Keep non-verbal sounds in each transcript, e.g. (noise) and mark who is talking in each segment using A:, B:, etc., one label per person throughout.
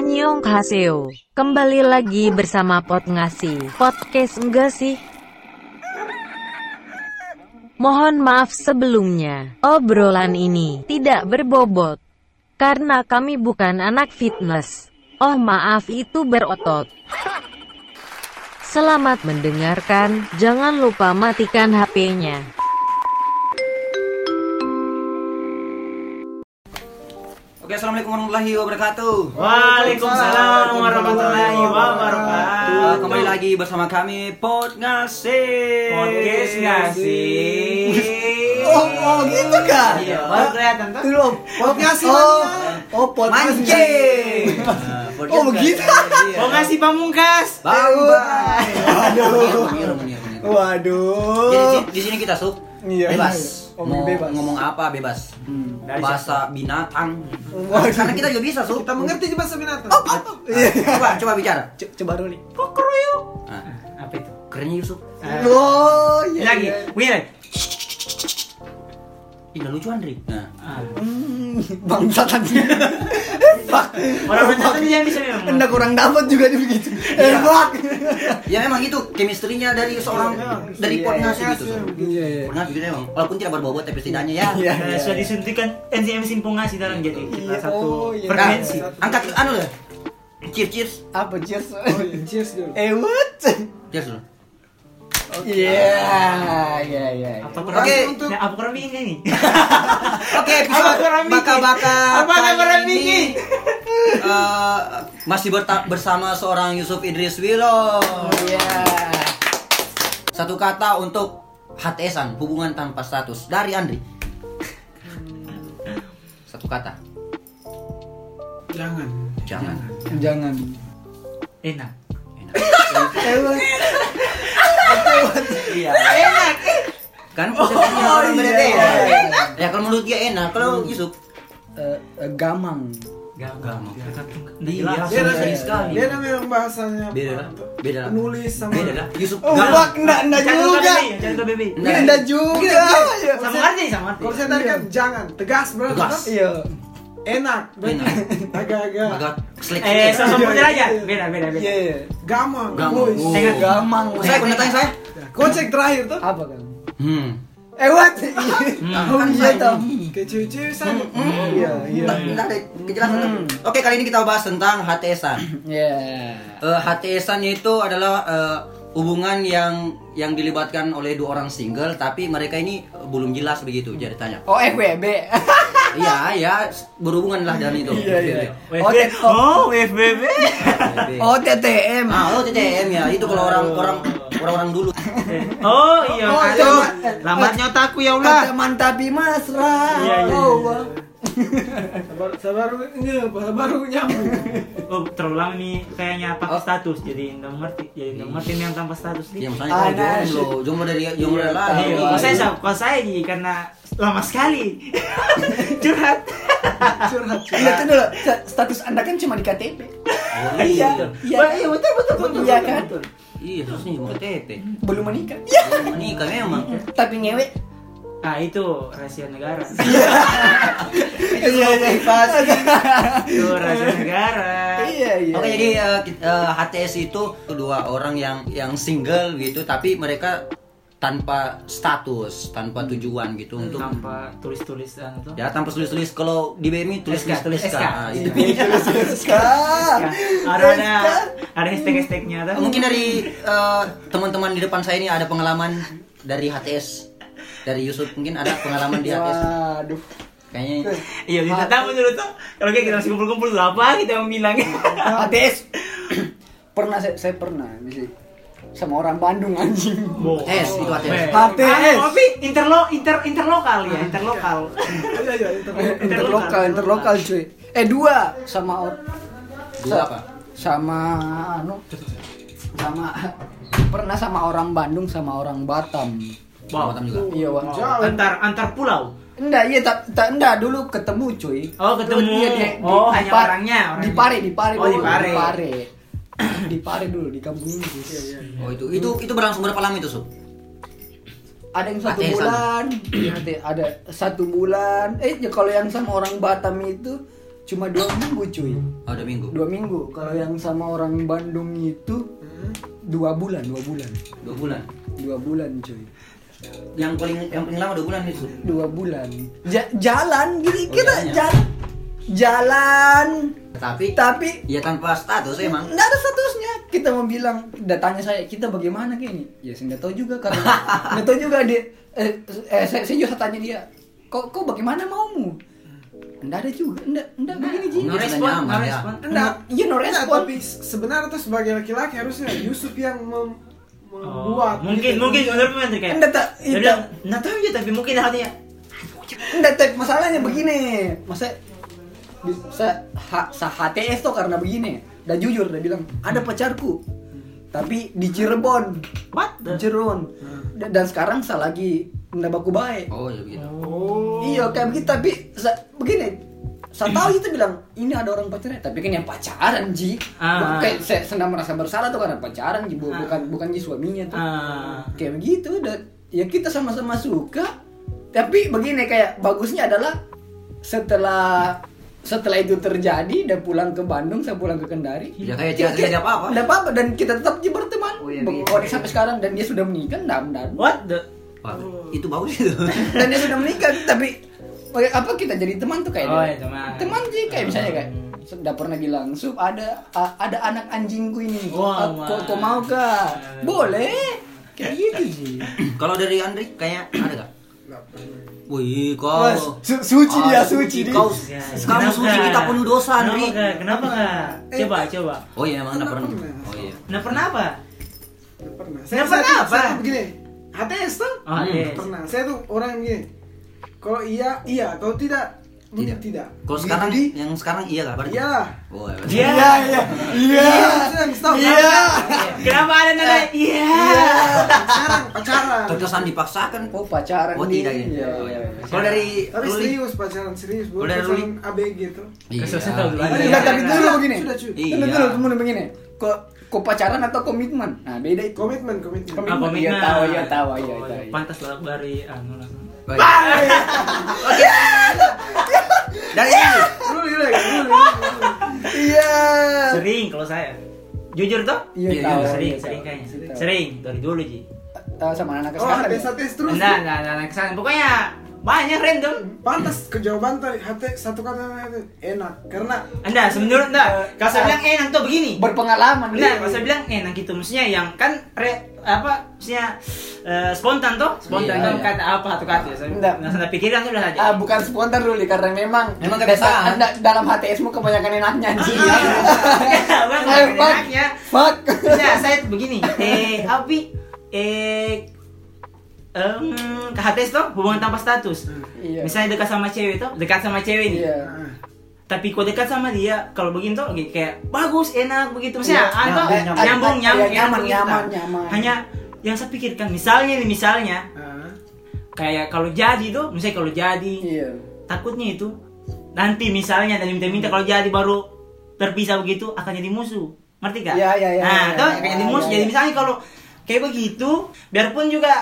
A: Annyeonghaseyo. Kembali lagi bersama Pot Ngasih. Podcast enggak sih? Mohon maaf sebelumnya. Obrolan ini tidak berbobot. Karena kami bukan anak fitness. Oh maaf itu berotot. Selamat mendengarkan. Jangan lupa matikan HP-nya.
B: Oke, assalamualaikum warahmatullahi wabarakatuh.
C: Waalaikumsalam warahmatullahi wabarakatuh.
B: Uh, kembali lagi bersama kami Pot Ngasih.
C: Podcast nggak sih?
D: Oh, oh gitu kan?
C: Iya, baru kelihatan tuh.
D: Dulu, podcast oh, oh podcast
B: Mancing. Nah, podcast
D: Oh, begitu?
B: ngasih, iya.
C: Mau ngasih pamungkas?
B: Bang.
D: Waduh.
B: Menir, menir.
D: Waduh.
B: Jadi di- sini kita sub
D: Iya.
B: bebas.
D: Oh,
B: Mau
D: bebas.
B: ngomong apa bebas.
D: Hmm.
C: Dari
B: Bahasa binatang.
D: Waduh.
B: Karena kita juga bisa sub.
E: Kita mengerti bahasa binatang.
B: Coba coba bicara.
D: Co- Coba dulu nih.
B: Nah,
C: Apa itu?
B: kerennya Yusuf.
C: Ah.
D: Oh, iya.
C: Lagi,
D: iya.
C: begini lagi.
B: Ih, lucu Andri. Nah,
C: Ah.
D: Hmm, bangsat tadi. (laughs) Fuck.
C: Orang orang tadi yang bisa memang.
D: Anda kurang dapat juga nih begitu. Eh, fuck.
B: ya memang itu chemistry-nya dari seorang dari
D: Iya,
B: Pot
D: iya.
B: Ngasih gitu. Sob.
D: Iya, iya.
B: Pot Ngasih gitu memang. Walaupun tidak berbobot tapi setidaknya ya.
D: Iya,
C: Nah,
D: iya.
C: sudah disuntikan enzim ngasih dalam jadi kita
D: Iya,
C: satu
D: oh, iya.
C: frekuensi.
B: Nah, angkat ke anu ya. Cheers, cheers.
D: Apa cheers?
E: Oh, iya. Cheers dulu.
D: Eh, what?
B: Cheers dulu.
D: Iya, iya, iya.
C: Apa kurang?
B: Oke.
C: Nah, apa kurang nih? (laughs)
B: Oke,
C: Apa
B: episode baka-baka
C: Apa
B: kali ini, eh, masih berta- bersama seorang Yusuf Idris Wilo.
D: Iya.
B: Satu kata untuk HTSan, hubungan tanpa status dari Andri. Satu kata.
E: Jangan.
B: Jangan.
D: Jangan.
C: Enak.
D: Eh?
B: Iya.
C: Enak.
B: Kan
D: Oh,
B: orang beda
D: iya.
B: Ya kalau menurut dia enak, kalau Yusuf
D: Eh, eh, gamang.
C: Gak,
B: Gak,
C: gak.
B: Iya,
E: Beda,
B: Sering sekali.
E: beda memang bahasanya.
B: beda lah. Beda lah.
E: Penulis sama
B: Beda lah. Yusuf
D: Oh,
B: Gak.
D: fuck, enggak, enggak juga.
C: Jangan ke bebe.
B: Enggak.
D: Enggak juga. Ya.
C: Sama arti, sama.
E: Kalau saya tadi kan jangan tegas berarti
B: Tegas.
D: Iya.
E: Enak
B: Enak.
E: agak-agak
B: Agak selek
C: Eh, sama model aja. Beda, beda, beda.
D: Iya, iya.
E: gamang.
B: Gamang. Oh.
C: Dengan
D: Gamang.
B: Saya pernah tanya saya.
E: Kocek terakhir tuh
D: Apa kan?
B: Hmm.
D: Eh, what? (laughs)
B: Hmm.
D: Oh, iya, Tam.
E: ke cewek-cewek sama.
D: Iya, iya.
B: Nggak nggak ada kejelasan. Oke, kali ini kita bahas tentang HTSan.
D: Iya.
B: Eh, HTSan itu adalah eh, hubungan yang yang dilibatkan oleh dua orang single tapi mereka ini belum jelas begitu jadi tanya.
D: Oh, FWB. (laughs)
B: Iya, ya berhubungan lah dengan itu.
D: Iya, iya. Oh,
C: Oh, WFBB.
D: Oh, TTM.
B: Ah, oh TTM ya. Itu kalau orang orang orang-orang dulu.
C: Oh, iya.
D: Oh, iya.
C: lambatnya otakku ya Allah.
D: mantapi mesra.
C: Iya, iya,
D: Oh,
C: iya.
E: Sabar sabar nge, baru nyambung. (laughs)
C: Oh, terlalu lama nih kayaknya pakai
B: Oh.
C: status jadi nggak ngerti. Jadi nggak ngerti yang tanpa status nih.
B: Ya misalnya kalau
D: Anak.
B: jomblo, jomblo dari jomblo dari
D: Iya,
B: lain.
C: Iya, kalau saya sama, kalau saya Ji, karena lama sekali (laughs) curhat.
E: Curhat.
D: Iya, itu dulu. Sta- Status Anda kan cuma di KTP.
B: Oh, (laughs)
D: Iya.
B: iya.
C: Iya, betul betul betul.
D: Iya
C: betul,
D: kan?
C: betul.
B: Iya, harusnya cuma KTP.
D: Belum menikah. Iya.
B: Menikah memang.
D: Tapi ngewe.
C: Ah, itu rahasia negara. (laughs)
D: Iya, iya.
C: itu rahasia negara.
D: Iya, iya.
B: Oke, jadi ki- eh, HTS itu dua orang yang yang single gitu, tapi mereka tanpa status, tanpa tujuan gitu untuk
C: tanpa tulis-tulisan itu.
B: ya tanpa tulis-tulis. Kalau di BMI tulis
C: SK,
B: tulis
C: SK.
B: Ah, itu.
D: Sekarang.
C: Ada ada ada hashtag-hashtagnya ada.
B: Mungkin dari eh, teman-teman di depan saya ini ada pengalaman dari HTS dari Yusuf mungkin ada pengalaman di HTS.
D: Waduh.
B: Kayaknya
C: Iya, kita tahu dulu tuh. Kalau kayak kita masih kumpul-kumpul tuh apa kita mau bilang.
D: HTS. (clears throat) pernah saya, saya pernah sih sama orang Bandung anjing.
B: HTS itu HTS.
D: HTS.
C: Ah, tapi interlo inter interlokal ya, interlokal.
E: Iya iya internet.
D: interlokal, interlokal cuy. Eh dua sama
B: Dua apa?
D: Sama anu sama pernah sama orang Bandung sama orang Batam.
C: Wow.
B: Batam juga.
D: Iya, Wak.
E: Jauh.
C: Antar antar pulau.
D: Enggak, iya tak tak enggak dulu ketemu cuy.
C: Oh, ketemu.
D: Iya, di,
C: Oh,
D: di,
C: hanya
D: Par-
C: orangnya, orangnya.
D: Di Pare, di Pare
C: Oh,
D: dulu,
C: di Pare.
D: Di Pare. (coughs) Di Pare dulu di kampung Inggris.
B: Oh itu itu itu berlangsung berapa lama itu, Sob?
D: Ada yang satu bulan, Iya, ada satu bulan. Eh, ya kalau yang sama orang Batam itu cuma dua minggu cuy
B: Oh, udah minggu.
D: dua minggu kalau yang sama orang Bandung itu dua bulan dua bulan
B: Dua bulan.
D: dua bulan cuy
B: Yang paling yang paling lama dua bulan itu.
D: dua bulan. Ja- jalan gini
B: Oh,
D: kita
B: jalannya.
D: jalan jalan.
B: Tapi
D: tapi
B: ya tanpa status emang.
D: nggak ada statusnya. Kita mau bilang datanya saya kita bagaimana kayak ini ya saya nggak tahu juga karena (laughs) nggak tahu juga dia eh, eh, saya, saya juga tanya dia kok kok bagaimana maumu? Nggak ada juga nggak nggak begini ji
B: No respon,
C: no respon.
D: nggak iya no
E: Enggak,
D: respon.
E: tapi sebenarnya tuh sebagai laki-laki harusnya Yusuf yang mem-
C: Oh,
E: membuat
C: mungkin
E: gitu.
C: mungkin menurut menteri kayak
D: Enggak, tak-
C: dia
D: itu-
C: bilang nggak tahu ya tapi mungkin hatinya
D: Enggak, Tep, masalahnya begini. Masa bisa ha, sa HTS tuh karena begini. Dan jujur dia bilang, ada pacarku. Tapi di Cirebon.
C: what
D: Di
C: the
D: Cirebon. Dan, dan sekarang saya lagi nggak baku baik.
B: Oh, ya begitu.
E: Oh.
D: Iya, kayak begitu tapi sa, begini. Saya tahu itu bilang ini ada orang pacarnya, tapi kan yang pacaran ji.
C: Ah.
D: Kayak saya senang merasa bersalah tuh karena pacaran ji,
C: Ah.
D: bukan bukan ji suaminya tuh
C: Ah.
D: kayak begitu dan ya kita sama-sama suka tapi begini kayak bagusnya adalah setelah setelah itu terjadi dan pulang ke Bandung saya pulang ke Kendari
B: Ya kayak tidak terjadi apa-apa.
D: Nggak apa-apa dan kita tetap ji berteman
B: Oh, iya, gitu.
D: oh, sampai sekarang dan dia sudah menikah dan dan,
C: what the
B: Wah, itu bagus itu.
D: dan dia sudah menikah tapi apa kita jadi teman tuh kayak
C: Oh, iya, teman.
D: teman sih kayak misalnya kayak sudah pernah bilang sup ada a- ada anak anjingku ini
C: Mas.
D: kau mau kah boleh kayak gitu sih
B: Kalau dari Andri kayak ada gak? Wih, kau.
D: Mas, su- suci dia,
B: Ah,
D: suci dia.
B: Kau,
C: Ya,
B: kamu
C: kenapa
B: suci kita penuh dosa, Andri.
C: Kenapa nggak? Kenapa nggak? Coba, coba.
B: Oh iya, emang enggak pernah.
E: pernah.
B: Oh iya.
C: Nah pernah apa?
E: Nggak pernah.
C: Nggak pernah
E: saya,
C: apa?
E: Begini. HTS tuh?
C: Oh.
E: Pernah. Saya tuh orang begini. Kalau iya, iya. Kalau tidak,
B: Tidak.
E: tidak.
B: Kalau sekarang
E: Jadi,
B: yang sekarang iya lah berarti.
E: iya.
B: Oh, iya.
C: Iya.
D: iya iya
E: Iya. Tahu.
D: Iya.
C: Kenapa ada nada? Iya.
E: Pacaran, pacaran.
B: Terkesan dipaksakan.
D: Oh pacaran
B: Oh, tidak ya.
D: Iya, iya.
B: iya. Kalau dari
E: Tapi serius pacaran, serius. Bukan pacaran ABG gitu.
B: Iya. Iya.
D: Enggak, tapi dulu begini.
E: Sudah cuy.
B: Iya.
D: Dulu temen begini. Kok kok pacaran atau komitmen? Nah, beda itu.
E: Komitmen, komitmen.
D: Komitmen.
C: Ah, komitmen.
D: Iya, tahu, iya, tahu, iya,
C: Oh,
D: tahu, iya.
C: Pantas lah dari anu lah.
B: Oh, iya. Dari ini.
E: Ruli, Ruli, Ruli.
D: Iya.
C: Sering kalau saya. Jujur toh?
D: Iya,
B: Iya,
D: tahu.
C: Sering,
D: iya,
C: sering
D: tahu.
C: kayaknya.
D: Tahu.
C: Sering dari dulu Ji.
D: Tahu sama anak
E: Oh,
D: sekarang.
E: HTS,
D: ya?
E: HTS terus.
C: Enggak, enggak, enggak, enggak, Pokoknya banyak random.
E: Pantas kejawaban tadi HT satu kata enak karena
C: Enggak, sebenarnya enggak. Kalau saya bilang enak tuh begini.
D: Berpengalaman.
C: Enggak,
D: Li.
C: kalau saya bilang enak gitu maksudnya yang kan re, apa maksudnya eh, spontan tuh, spontan
B: Iya,
C: tuh
D: iya.
C: kata apa atau kata. Saya
D: Enggak.
C: nggak pikiran tuh udah saja.
D: Ah, bukan spontan dulu karena memang
B: Memang
D: dasar
B: kebiasaan.
D: Anda dalam HTSmu kebanyakan enaknya anjing.
C: Iya, (laughs)
D: Ayo,
C: bukan
D: fuck.
C: enaknya.
D: Fuck.
C: Nah, saya begini, eh Abi, eh em KHTS tuh hubungan tanpa status.
D: Iya.
C: Misalnya dekat sama cewek tuh, dekat sama cewek nih.
D: Iya.
E: ah,
C: Tapi kok dekat sama dia, kalau begini tuh kayak- kayak bagus, enak begitu. Maksudnya,
D: Iya,
C: atau
D: nyaman,
C: nyambung,
D: nyaman.
C: nyambung,
D: Iya, nyaman, nyaman, nyaman.
C: Hanya yang saya pikirkan, misalnya nih, misalnya
E: ah.
C: kayak kalau jadi tuh, misalnya kalau jadi,
D: Iya.
C: takutnya itu nanti misalnya dan minta-minta kalau jadi baru terpisah begitu akan jadi musuh ngerti gak?
D: Iya, iya, iya,
C: nah
D: iya,
C: tuh
D: iya,
C: akan jadi
D: iya,
C: musuh
D: iya.
C: jadi misalnya kalau kayak begitu biarpun juga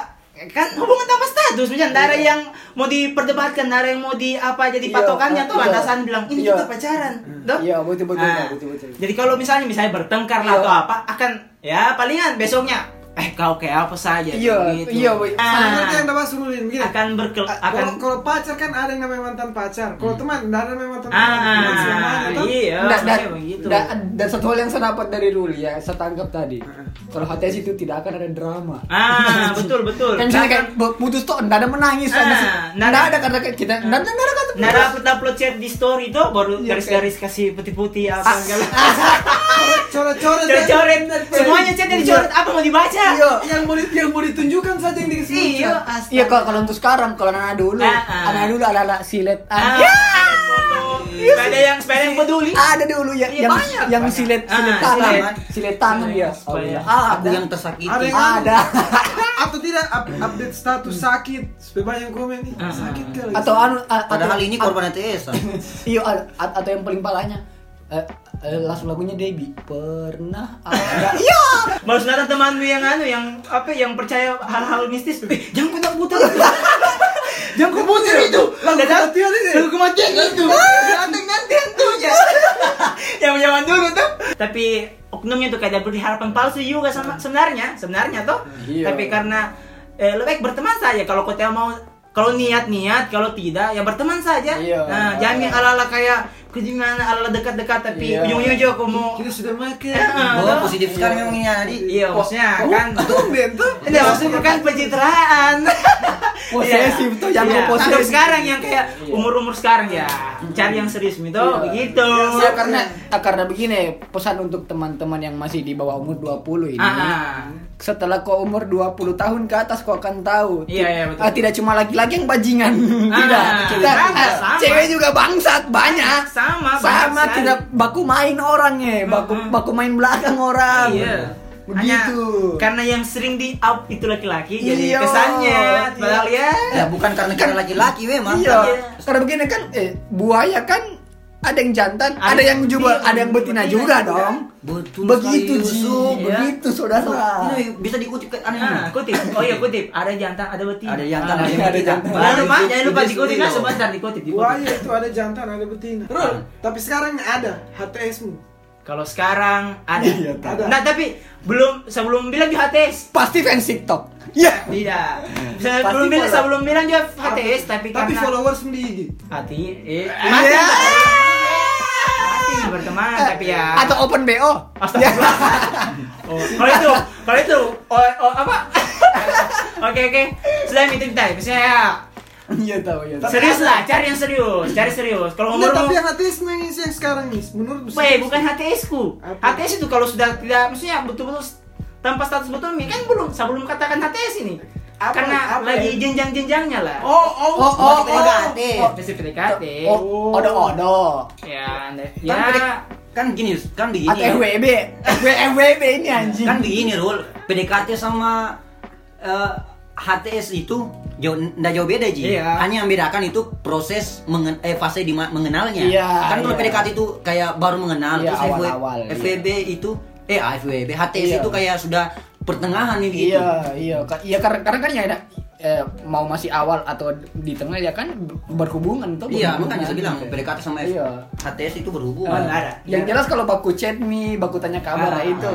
C: kan hubungan tanpa status misalnya ada
D: Iya.
C: yang mau diperdebatkan ada yang mau di apa jadi
D: Iya,
C: patokannya
D: ah,
C: tuh
D: iya.
C: atasan bilang ini
D: Iya.
C: kita pacaran tuh
D: Iya, betul betul,
C: Nah,
D: betul betul.
C: jadi kalau misalnya misalnya bertengkar lah
D: Iya.
C: atau apa akan ya palingan besoknya eh kau kayak apa saja
D: Iya,
C: gitu.
D: iya, Boy.
C: Ah,
E: masuk Ruli begini.
C: akan berkel
E: Ah,
C: akan
E: Kalau pacar kan ada yang namanya mantan pacar. Kalau teman enggak ada namanya mantan
C: Ah,
E: teman toh.
C: iya,
D: Dan, dan,
C: begitu.
D: dan, dan satu hal yang saya dapat dari Ruli ya, saya tangkap tadi. Kalau HTS itu tidak akan ada drama.
C: Ah, (laughs) betul betul.
D: Kan misalnya kayak putus tuh enggak ada menangis,
C: Ah,
D: enggak
C: nggak
D: ada,
C: ada.
D: karena kita enggak ada enggak ada kata
C: Nah, upload upload chat di story itu baru
D: Iya,
C: garis-garis kasih putih-putih apa
D: Ah,
C: segala.
E: Coret-coret.
C: Coret-coret. Semuanya chatnya dicoret apa mau dibaca?
D: Iya.
E: Yang mau yang mau ditunjukkan saja yang dikasih
C: Iya.
D: Iya kalau kalau untuk sekarang kalau anak dulu,
C: Ah, ah.
D: anak dulu ada anak silet.
C: Ah,
D: Ah,
C: foto. Sepeda yang sepeda yang peduli.
D: ada dulu ya
C: Iya,
D: yang yang silet silet tangan,
C: silet.
D: tangan dia.
C: Supaya-
D: Ah,
B: Aku
D: ada.
B: yang tersakiti.
E: Ada yang-
D: ada. (laughs)
E: Atau tidak up- update status sakit. Supaya banyak komen nih. Sakit kali.
D: Atau anu
B: Padahal ini korban ETS. (laughs)
D: Iya, a- a- atau yang paling palanya eh, langsung lagunya Debbie pernah ada (laughs) iya
C: Baru datang temanmu yang anu yang apa yang percaya hal-hal mistis. Eh, jangan kau (laughs) putar. jangan kau putar itu.
E: Lagu kematian ini.
C: Lagu kematian itu. Datang nanti hantunya. tapi oknumnya tuh kayak beri harapan palsu juga sama sebenarnya sebenarnya tuh
D: Iya.
C: tapi karena eh, lebih baik berteman saja kalau kau tidak mau kalau niat niat kalau tidak ya berteman saja
D: Iya.
C: nah jangan yang ala ala kayak ke gimana ala ala dekat dekat tapi
D: Iya.
C: ujung ujungnya juga kau mau
E: Kita sudah makan. (laughs)
B: Oh, positif sekali memang ini Adi.
C: iya maksudnya kan
E: Tumben tuh.
C: ini maksudnya kan pencitraan (laughs)
D: Posesif tuh, yang
C: Iya.
D: posesif.
C: Untuk sekarang yang kayak umur-umur sekarang ya cari yang serius itu
D: Iya.
C: begitu
D: Ya karena ah, karena begini pesan untuk teman-teman yang masih di bawah umur 20 ini.
C: Ah, ah.
D: Setelah kau umur 20 tahun ke atas kau akan tahu.
C: Iya, iya, betul.
D: Ah, tidak cuma laki-laki yang bajingan.
C: Ah,
D: tidak. Kita,
C: sama, sama.
D: Cewek juga bangsat banyak.
C: Sama,
D: Sama tidak baku main orangnya, baku baku main belakang orang.
C: Iya.
D: Begitu.
C: Hanya karena yang sering di up itu laki-laki jadi
D: Iya.
C: kesannya padahal ya
B: Ya bukan karena kita laki-laki memang.
D: Iya.
C: Iya.
D: Karena begini kan eh buaya kan ada yang jantan, ada,
C: Ada
D: yang juga, ada yang betina,
C: betina
D: juga
C: juga.
D: dong.
B: Betul
D: begitu Ji,
B: Yusuf.
C: Iya.
D: begitu saudara.
B: Ini bisa dikutip ke aneh.
C: Nah, kutip. Oh iya kutip. Ada jantan, ada betina.
B: Ada jantan,
C: Ah,
B: ada
C: iya.
B: betina.
C: Jangan lupa, jangan lupa dikutip.
B: Itu.
C: sebentar dikutip.
E: Buaya itu ada jantan, ada betina. Tapi sekarang ada HTS-mu.
C: Kalau sekarang ada. (laughs)
D: Iya,
E: ada.
C: Nah, tapi belum sebelum bilang di HTS.
D: Pasti fans TikTok. Iya.
C: Tidak. (laughs) Bisa
D: Pasti
C: belum bilang sebelum bilang juga HTS tapi
E: Tapi
C: karena
E: followers di IG.
C: hati eh
D: Iya.
C: masih berteman tapi ya
D: Atau open BO.
C: Astagfirullah. (laughs) Oh, kalau itu, kalau itu, oh, oh apa? Oke oke, selain itu kita, misalnya ya, (laughs)
D: Iya tahu ya.
C: serius lah, cari yang serius, cari serius. Kalau umur
E: tapi yang HTS yang yang sekarang nih, menurut
C: Weh, bukan HTS ku.
E: Apa?
C: HTS itu kalau sudah tidak, maksudnya betul-betul tanpa status betul mi kan belum sebelum katakan HTS ini.
E: Apa-
C: Karena
E: apa
C: lagi
E: ya?
C: jenjang-jenjangnya lah.
E: Oh, oh,
D: Oh, oh,
B: PDKT.
D: oh.
C: Masih PDKT.
D: Oh, odo odo.
C: Ya,
B: Kan,
C: ya.
B: Kan gini, kan begini.
D: Atau FWB. FWB ini anjing.
B: Kan begini, Rul. PDKT sama eh, HTS itu jauh nggak jauh beda Ji.
C: Iya.
B: Hanya yang bedakan itu proses mengen, eh, fase di mengenalnya.
D: Iya,
B: kan kalau
D: iya.
B: PDKT itu kayak baru mengenal
D: Iya,
B: terus FW
D: awal-awal, iya.
B: FWB itu eh ah, FWB HTS
D: Iya.
B: itu kayak sudah pertengahan nih gitu.
D: Iya, iya. Ka- Iya karena karena kan ya ada eh, mau masih awal atau di tengah ya kan berhubungan tuh.
B: Iya,
D: berhubungan.
B: makanya saya bilang PDKT sama F-
D: Iya.
B: HTS itu berhubungan.
C: ada.
D: Yang jelas kalau baku chat nih, baku tanya kabar
C: Ah,
D: itu.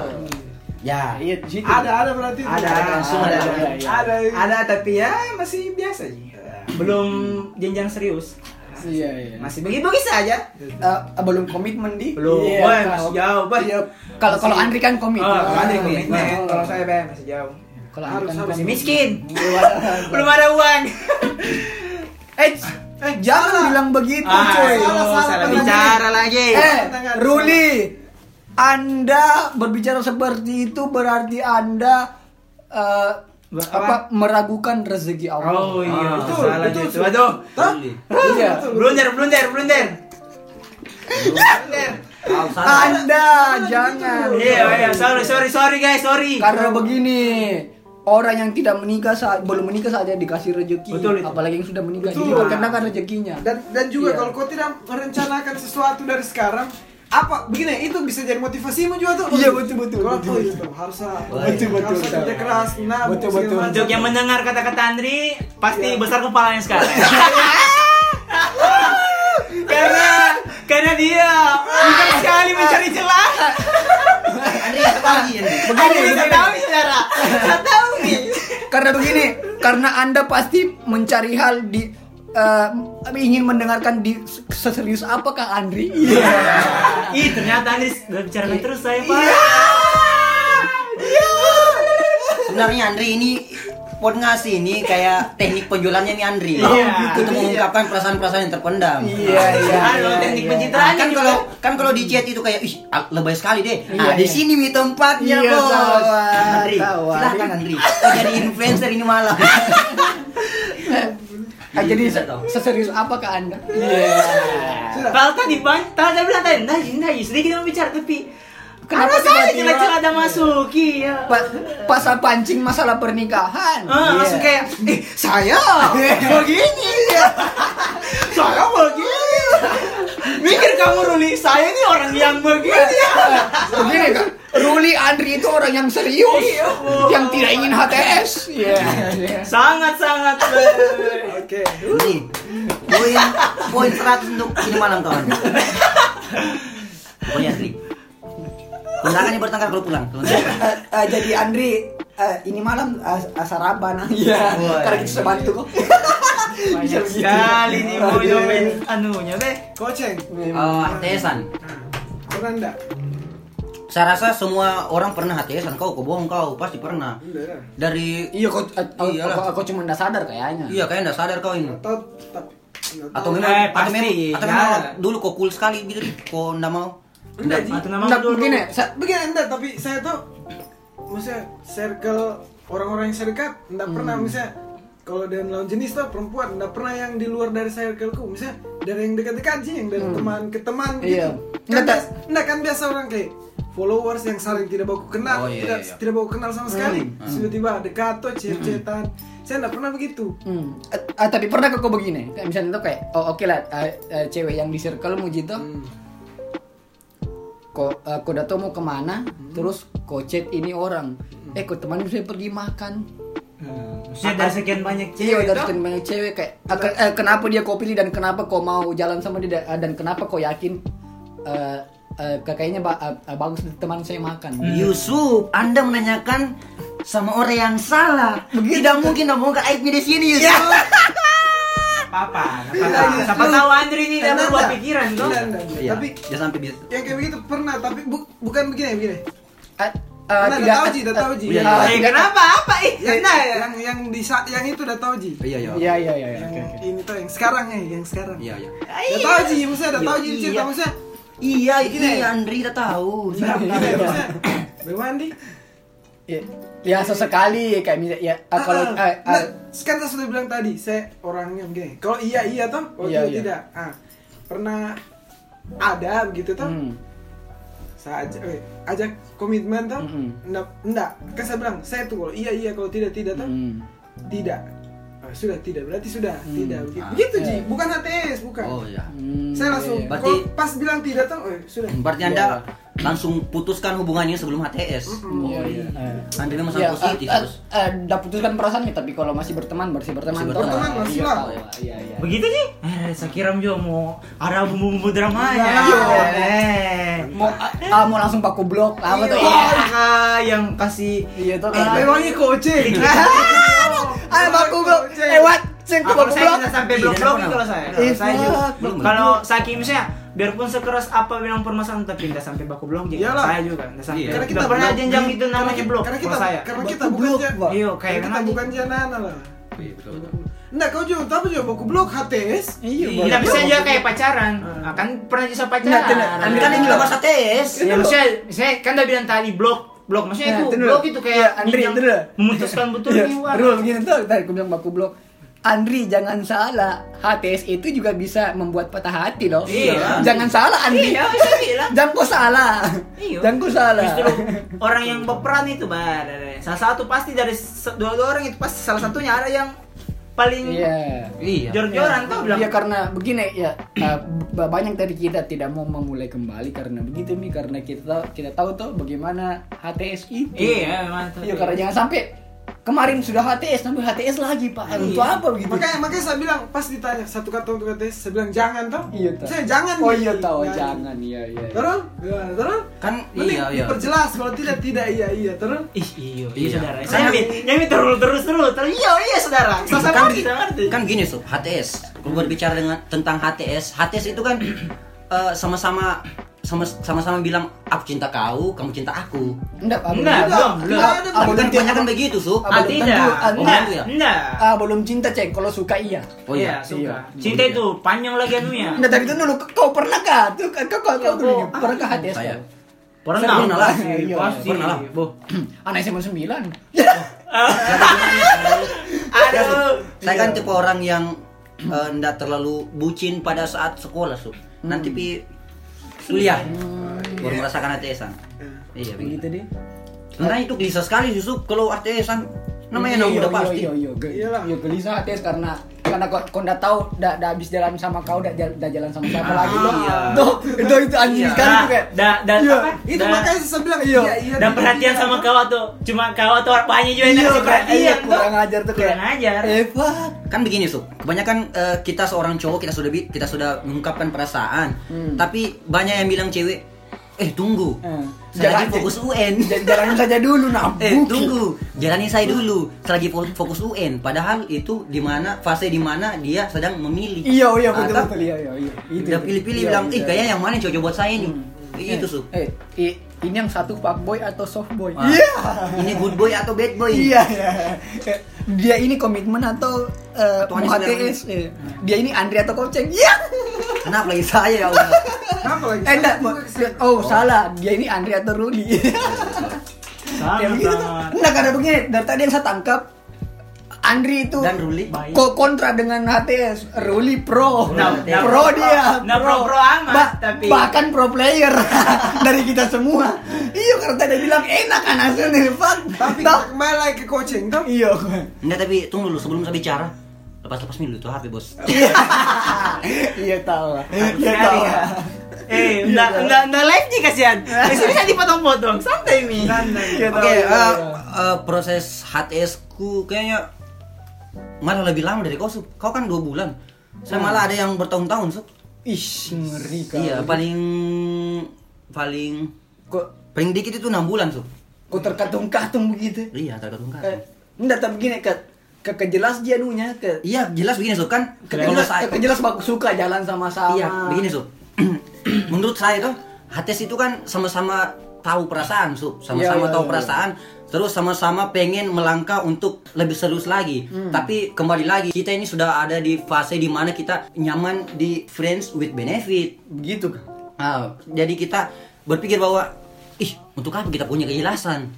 B: Ya.
D: Iya, di situ.
E: ada ada berarti.
C: Ada,
D: ada,
C: langsung ada.
D: ada, iya.
E: Ada.
C: Ada tapi ya masih biasa sih. Belum jenjang serius.
D: Iya, iya.
C: Masih begitu saja.
D: Eh, belum komitmen di
C: Belum.
D: Iya, kalau-
C: masih jauh.
D: Iya, kalau kalau Andri kan komitmen
C: Oh, kalau ada
B: komitmen.
C: Kalau saya Bang, masih jauh.
D: kalau Andri kan.
C: Masih miskin.
D: Belum
C: Belum ada uang. (laughs) (laughs)
D: Eh, eh jangan bilang begitu,
C: Ah,
D: coy.
E: salah, salah,
C: salah
E: salah.
C: bicara lagi.
D: Eh. Ruli, Anda berbicara seperti itu berarti Anda eh,
C: Ber-
D: apa? meragukan rezeki Allah.
C: Oh iya,
B: Ah,
C: itu
E: betul,
C: salah
E: betul,
C: itu. Aduh.
B: Ruli.
D: Iya.
C: Blunder, blunder, blunder. Blunder.
D: Anda jangan.
C: Iya, iya, sorry, sorry, sorry guys, sorry.
D: Karena begini, orang yang tidak menikah saat belum menikah saja dikasih rezeki,
C: Betul itu.
D: apalagi yang sudah menikah
E: Betul.
D: diperkenakan rezekinya.
E: Dan dan juga
D: Iya.
E: kalau kau tidak merencanakan sesuatu dari sekarang, apa begini itu bisa jadi motivasimu juga tuh.
D: Iya, betul, betul,
E: Kalau
D: betul,
E: tuh
D: betul. Betul, betul,
E: harus
D: betul.
E: kerja keras, nabung,
D: Betul, betul.
C: Untuk yang mendengar kata-kata Andri, pasti besar kepalanya sekarang. (laughs) karena karena dia bukan sekali mencari celah.
B: Andri, Andri?
C: Begini, saya tahu saudara. Saya tahu nih.
D: Karena begini, karena Anda pasti mencari hal di eh, ingin mendengarkan di seserius apakah Andri? Iya. (laughs)
C: Ih, ternyata Andri udah bicarakan terus saya, Pak.
B: Sebenarnya Andri ini pot ngasih ini kayak teknik penjualannya nih Andri.
C: Iya.
B: Untuk mengungkapkan perasaan-perasaan yang terpendam.
D: Iya, iya.
C: Aduh,
D: iya,
C: teknik
D: iya.
C: pencitraan
B: kan kalau kan kalau di chat itu kayak ih ah, lebay sekali deh. Nah,
D: Iya,
B: di
D: iya.
B: sini mi tempatnya,
D: Iya,
B: Bos.
D: kawan,
B: Andri,
D: kawan.
B: silakan Andri. Jadi influencer ini malam. (laughs)
D: Ah, jadi
B: Bisa
D: se-
B: tahu.
D: seserius apakah Anda? Iya.
C: Kalau tadi bang, tadi bilang tadi, nah, nah, sedikit mau bicara tapi
D: Kenapa
C: saya celah-celah ada masuk? Iya.
D: Pa pasal pancing masalah pernikahan.
C: Ah,
D: Iya.
C: langsung kayak, eh saya (laughs) begini, (laughs) saya begini. Mikir kamu Ruli, saya ini orang yang begini.
D: Begini kan, Ruli Andri itu orang yang serius,
C: Iya,
D: yang tidak ingin HTS. Iya.
C: Sangat sangat.
E: Oke.
B: Andri, poin poin 100 untuk ini malam kawan. Pokoknya Andri. kondakannya bertengkar kalau pulang.
D: Eh, eh, jadi Andri eh, ini malam uh, sarapan iya karena kita bisa bantu kok
C: Banyak sekali nih mau nyobain anunya deh.
E: Koceng.
B: Eh, HTSan.
E: Pernah enggak?
B: Saya rasa semua orang pernah HTSan. Kau kau bohong kau pasti pernah.
E: Enggak.
B: Dari
D: iya kok eh, aku, aku, aku cuma nggak sadar kayaknya
B: iya kayak enggak sadar kau ini.
E: Atau tapi enggak
B: Atau memang
C: Eh,
B: atau
C: pasti,
B: memang atau
C: ya.
B: memang dulu kok cool sekali gitu kok enggak mau.
E: Enggak,
D: Nggak,
C: dulu.
D: begini sa-
E: Begini enggak, tapi saya tuh maksudnya circle orang-orang yang saya dekat enggak pernah misalnya kalau dengan lawan jenis tuh perempuan enggak pernah yang di luar dari circleku misalnya dari yang dekat-dekat sih yang dari teman ke teman gitu
D: Iya.
E: kan
D: Nggak,
E: enggak kan biasa orang kayak followers yang saling tidak baku kenal
B: Oh, iya,
E: tidak
B: iya.
E: tidak baku kenal sama sekali. Tiba-tiba dekat tuh chat-chatan saya enggak pernah begitu.
D: Hmm. Eh, tapi pernah kok begini? Kayak misalnya tuh kayak oh oke lah eh, eh, cewek yang di circle mu gitu
E: Hmm.
D: kok kok udah tau mau ke mana? Terus kok chat ini orang. Eh kok teman saya pergi makan.
C: Maksudnya dari sekian banyak
D: Iya,
C: cewek
D: dari
C: tuh.
D: sekian banyak cewek kayak eh, ke- eh, kenapa dia kau pilih dan kenapa kau mau jalan sama dia dan- kenapa kau yakin eh eh, kayaknya ba- eh, bagus teman saya makan.
B: Yusuf, Anda menanyakan sama orang yang salah. Tidak mungkin ngomongkan aibnya di sini, Yusuf.
C: Papa, siapa siapa tahu Andri ini udah berubah
E: enggak.
C: pikiran
E: enggak.
B: Iya,
E: tapi
B: dia sampai bisa.
E: yang kayak begitu pernah tapi bu- bukan begini begini
D: Eh, eh,
E: Nah,
D: tidak-
E: tahu, Ji, udah tahu, Ji.
B: Iya,
D: eh,
C: Eh,
D: tidak-
C: kenapa? Apa? Ih,
E: yang,
C: nah, ya.
E: yang yang di saat yang itu udah tahu Ji
B: Iya, iya.
D: Iya iya iya. iya.
E: yang ini tuh yang sekarang ya yang sekarang
B: Iya, iya.
E: udah tahu Ji maksudnya udah tahu Ji
B: Iya.
E: cerita maksudnya
B: Iya,
E: Gini.
B: iya, Andri kita tahu.
E: Iya, Bewandi
D: Ya, ya sesekali kayak misalnya ya eh, kalau
E: Ah, ah.
D: eh,
E: Nah, kan saya sudah bilang tadi saya orangnya begini kalau iya iya toh kalau
D: Iya,
E: tidak
D: iya.
E: tidak ah pernah ada begitu toh
D: hmm,
E: saya ajak eh, ajak komitmen toh
D: Mm-mm.
E: enggak enggak kan saya bilang saya tuh kalau iya iya kalau tidak tidak toh
D: hmm.
E: tidak Ah, sudah tidak berarti sudah
D: Hmm.
E: tidak begitu
B: Ah.
E: begitu Ji
D: Iya.
E: bukan HTS bukan
B: Oh, iya.
D: Hmm,
E: saya langsung
D: iya.
B: Berarti-
E: kalau pas bilang tidak toh eh, sudah
B: Berarti Anda langsung putuskan hubungannya sebelum HTS.
E: Mm-mm.
D: Iya, iya. Eh.
B: Andri memang
D: Ya,
B: sangat positif
D: eh,
B: terus.
D: eh, eh, udah putuskan perasaannya tapi kalau masih berteman masih berteman
B: Masih berteman,
E: masih
D: iya,
E: lah.
D: tahu, Iya iya.
C: Begitu sih? Eh, saya kira juga mau ada bumbu-bumbu dramanya.
E: Iya.
C: Eh.
D: Mau ah, mau langsung paku blok apa tuh?
C: Yang kasih
D: Iya tuh.
E: Eh, memangnya kocek
D: Ayo baku blok. Eh what?
C: Ah,
D: baku
C: kalau saya
D: blok.
C: tidak sampai
B: Iya,
C: blok-blok
B: tidak
C: kalau saya.
D: Eh,
C: Kalau saya juga.
D: fuck.
B: Belum.
C: Kalau saking misalnya biarpun sekeras apa bilang permasalahan tapi tidak sampai baku blok juga.
E: Iyalah.
C: Saya juga tidak sampai.
B: Iya.
E: karena kita
C: pernah
E: blok.
C: jenjang itu namanya blok.
E: karena kita
C: saya.
E: karena kita bukan
D: blok,
E: ja-
D: Pak.
C: Iya,
E: karena
C: kayak
E: kita bukan janana lah
B: Iya, betul, betul.
E: Nah, kau juga tahu juga baku blok HTS.
D: Iya,
C: Iya, Tidak bisa juga kayak pacaran.
E: Ah.
C: Akan pernah bisa
D: Nggak,
C: pacaran.
B: Andri kan ini juga bahas HTS.
C: Ya maksudnya, saya kan udah bilang tadi blok, blok maksudnya
D: Nah,
C: itu blok itu kayak
D: Iya, Andri, itu
C: memutuskan betul
D: Iya. Rul begini tuh, tadi aku bilang baku blok. Andri jangan salah, HTS itu juga bisa membuat patah hati loh.
C: Iya.
D: Jangan salah Andri.
C: Iya, bilang. (laughs)
D: Jangan kau salah.
C: Iya.
D: Jangan kau salah.
C: Justru orang yang berperan itu, Bar. Salah satu pasti dari se- dua-dua orang itu pasti salah satunya ada yang paling
D: Iya.
B: Iya.
C: jor-joran tuh bilang.
D: Iya karena begini ya uh, banyak dari kita tidak mau memulai kembali karena begitu nih karena kita kita tahu tuh bagaimana HTS itu.
C: Iya, memang tuh.
D: Iya karena jangan sampai kemarin sudah HTS tapi HTS lagi pak. Untuk
C: Iya.
D: apa begitu?
E: Makanya makanya saya bilang pas ditanya satu kata untuk HTS, saya bilang jangan toh.
D: Iya toh.
E: Saya jangan.
D: Oh
E: Ji.
D: iya tahu
E: Nah,
D: jangan iya iya.
E: Terus? Ya, terus?
B: Kan
E: Mending
B: iya, iya.
E: diperjelas kalau tidak tidak iya iya terus.
C: Ih, iya,
B: Iya.
C: iya, saudara.
B: Kan-
C: Saya yang min terus terus terus terus. Iya, iya, saudara. Sama
B: kan,
C: ngerti,
B: kan gini sob HTS kalau berbicara dengan tentang HTS HTS itu kan (clears throat) eh, sama-sama sama sama-sama bilang aku cinta kau kamu cinta aku
D: Enggak,
C: Enggak,
D: belum.
C: belum.
D: Ah,
B: kan
D: belum
B: kebanyakan begitu sob
D: Ah,
C: Ah, tidak.
D: tentu. Ah,
C: Enggak, enggak.
D: Ah, belum cinta cek kalau suka iya.
B: oh
C: iya,
B: iya
C: suka.
D: Iya.
C: Cinta
B: Oh, iya.
C: itu panjang lagi anunya.
D: Nah tadi itu dulu kau pernah kah? Tuh kau kau kau, dulu
C: Ah,
D: pernah kah HTS?
B: saya.
C: Pernah,
B: Pernah lah.
C: pasti,
B: pernah lah.
C: Boh. (clears throat)
D: Anak SMA 9 (laughs)
C: Aduh.
B: saya kan tipe orang yang eh, ndak terlalu bucin pada saat sekolah sob nanti pi kuliah. Baru merasakan HTS-an iya. Begitu
D: Begitu deh.
B: Karena itu gelisah sekali Yusuf kalau HTS-an namanya
D: Iya,
B: muda
D: iya,
B: pasti.
D: Iya, iya, iya.
E: Iyalah.
D: Iya, gelisah HTS karena karena kau kau udah tahu udah udah habis jalan sama kau udah jalan, udah jalan sama siapa lagi tuh.
B: iya.
D: Itu itu anjing
B: Iya.
D: sekali tuh kayak.
C: Da, da,
D: Iya.
C: apa?
E: Itu
C: Da-
E: makanya saya bilang
D: Iya.
E: iya iya.
C: dan
E: tidak,
C: perhatian
E: iya.
C: sama kau tuh cuma kau tuh apanya juga yang
D: Iya,
C: perhatian
D: iya,
C: tuh
D: kurang ajar tuh kayak.
C: kurang ajar
D: Eh, fuck.
B: kan begini Sob kebanyakan eh, kita seorang cowok kita sudah kita sudah mengungkapkan perasaan
D: Hmm.
B: tapi banyak yang bilang cewek eh tunggu.
D: Eh,
B: saya lagi fokus UN
D: jalanin saja dulu nah
B: eh tunggu. Jalanin saya dulu. Saya lagi fo- fokus UN padahal itu di mana fase di mana dia sedang memilih.
D: Iya iya betul betul. Iya iya iya. Itu,
B: udah pilih-pilih
D: Iya,
B: bilang
D: iya.
B: ih kayaknya yang mana cocok buat saya nih.
D: Hmm.
B: itu
D: Eh,
B: su.
D: Eh, i- ini yang satu fuckboy atau softboy
B: Ah, ini good boy atau bad boy
D: Iya, iya. Eh, Dia ini komitmen atau uh, HTS? Eh, Dia ini Andri atau Koceng? Iya.
B: kenapa lagi saya ya Allah
E: Kenapa lagi?
D: Eh, enggak. Oh, salah. Dia ini Andri atau Ruli.
C: Sama
D: Kayak begitu. Enggak, karena begini. Dari tadi yang saya tangkap, Andri itu
B: dan Ruli
C: Baik.
D: ko- kontra dengan HTS. Ruli pro.
C: Nah, nah,
D: pro dia.
C: nah, pro-pro amat, tapi-
D: Bahkan pro player (laughs) dari kita semua. Iya, karena tadi bilang enak kan hasilnya, Pak.
E: Tapi
D: Toh?
E: kembali lagi ke coaching tuh.
D: Iya.
B: enggak tapi tunggu dulu sebelum saya bicara lepas-lepas dulu tuh HP bos
D: Iya. Iya tahu. Iya tahu.
C: ya. Eh,
D: Iya,
C: enggak
D: tahu.
C: enggak enggak live nih kasihan. Di sini saya dipotong-potong. Santai nih.
D: Iya,
B: Oke,
D: iya,
B: eh,
D: tahu.
B: eh, proses HTS ku kayaknya malah lebih lama dari kau, Sup. Kau kan dua bulan. Saya
D: Hmm.
B: malah ada yang bertahun-tahun, Sup.
D: Ih, ngeri kali.
B: Iya, paling paling
D: kok
B: paling dikit itu enam bulan, Sup.
D: kok terkatung-katung begitu.
B: Iya, tergantung
D: Eh, enggak tapi gini ke ke kejelas dia nunya ke
B: Iya, jelas begini, Sup, kan?
D: kejelas, kejelas bagus suka jalan sama-sama.
B: Iya, begini, Sup. (clears throat) Menurut saya tuh HTS itu kan sama-sama tahu perasaan, Sup. Sama-sama
D: Iya, iya,
B: tahu
D: iya.
B: perasaan, terus sama-sama pengen melangkah untuk lebih serius lagi.
D: Hmm.
B: Tapi kembali lagi, kita ini sudah ada di fase di mana kita nyaman di friends with benefit.
D: Begitu kan.
B: Ah, jadi kita berpikir bahwa ih, untuk apa kita punya kejelasan?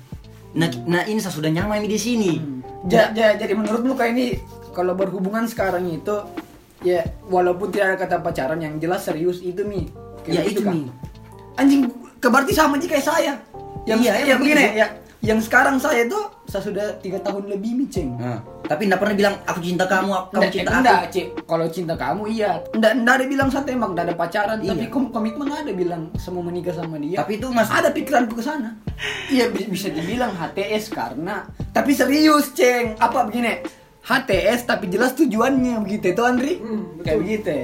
B: Nah, nah ini saya sudah nyaman di sini.
D: Ja- ja- jadi menurutmu kayak ini kalau berhubungan sekarang itu ya walaupun tidak ada kata pacaran yang jelas serius itu mi. Kayak
B: Ya,
D: begitu
B: itu,
D: kan.
B: Mi.
D: Anjing ke berarti sama aja kayak saya. Yang
B: Iya,
D: ya,
B: emang
D: begini
B: gitu.
D: ya. Yang sekarang saya itu saya sudah tiga tahun lebih mi ceng.
B: Nah, tapi enggak pernah bilang aku cinta kamu, kamu
D: Nggak,
B: cinta
D: eh,
B: aku.
D: enggak, Cik. Kalau cinta kamu iya. Enggak, enggak ada bilang saya tembak, enggak ada pacaran,
B: Iya.
D: tapi kom- komitmen ada bilang semua menikah sama dia.
B: Tapi itu mas
D: ada pikiranku ke sana. Iya, bi- bisa dibilang HTS karena tapi serius, Ceng. Apa begini? HTS tapi jelas tujuannya begitu itu Andri.
E: Hmm, betul.
D: Kayak begitu.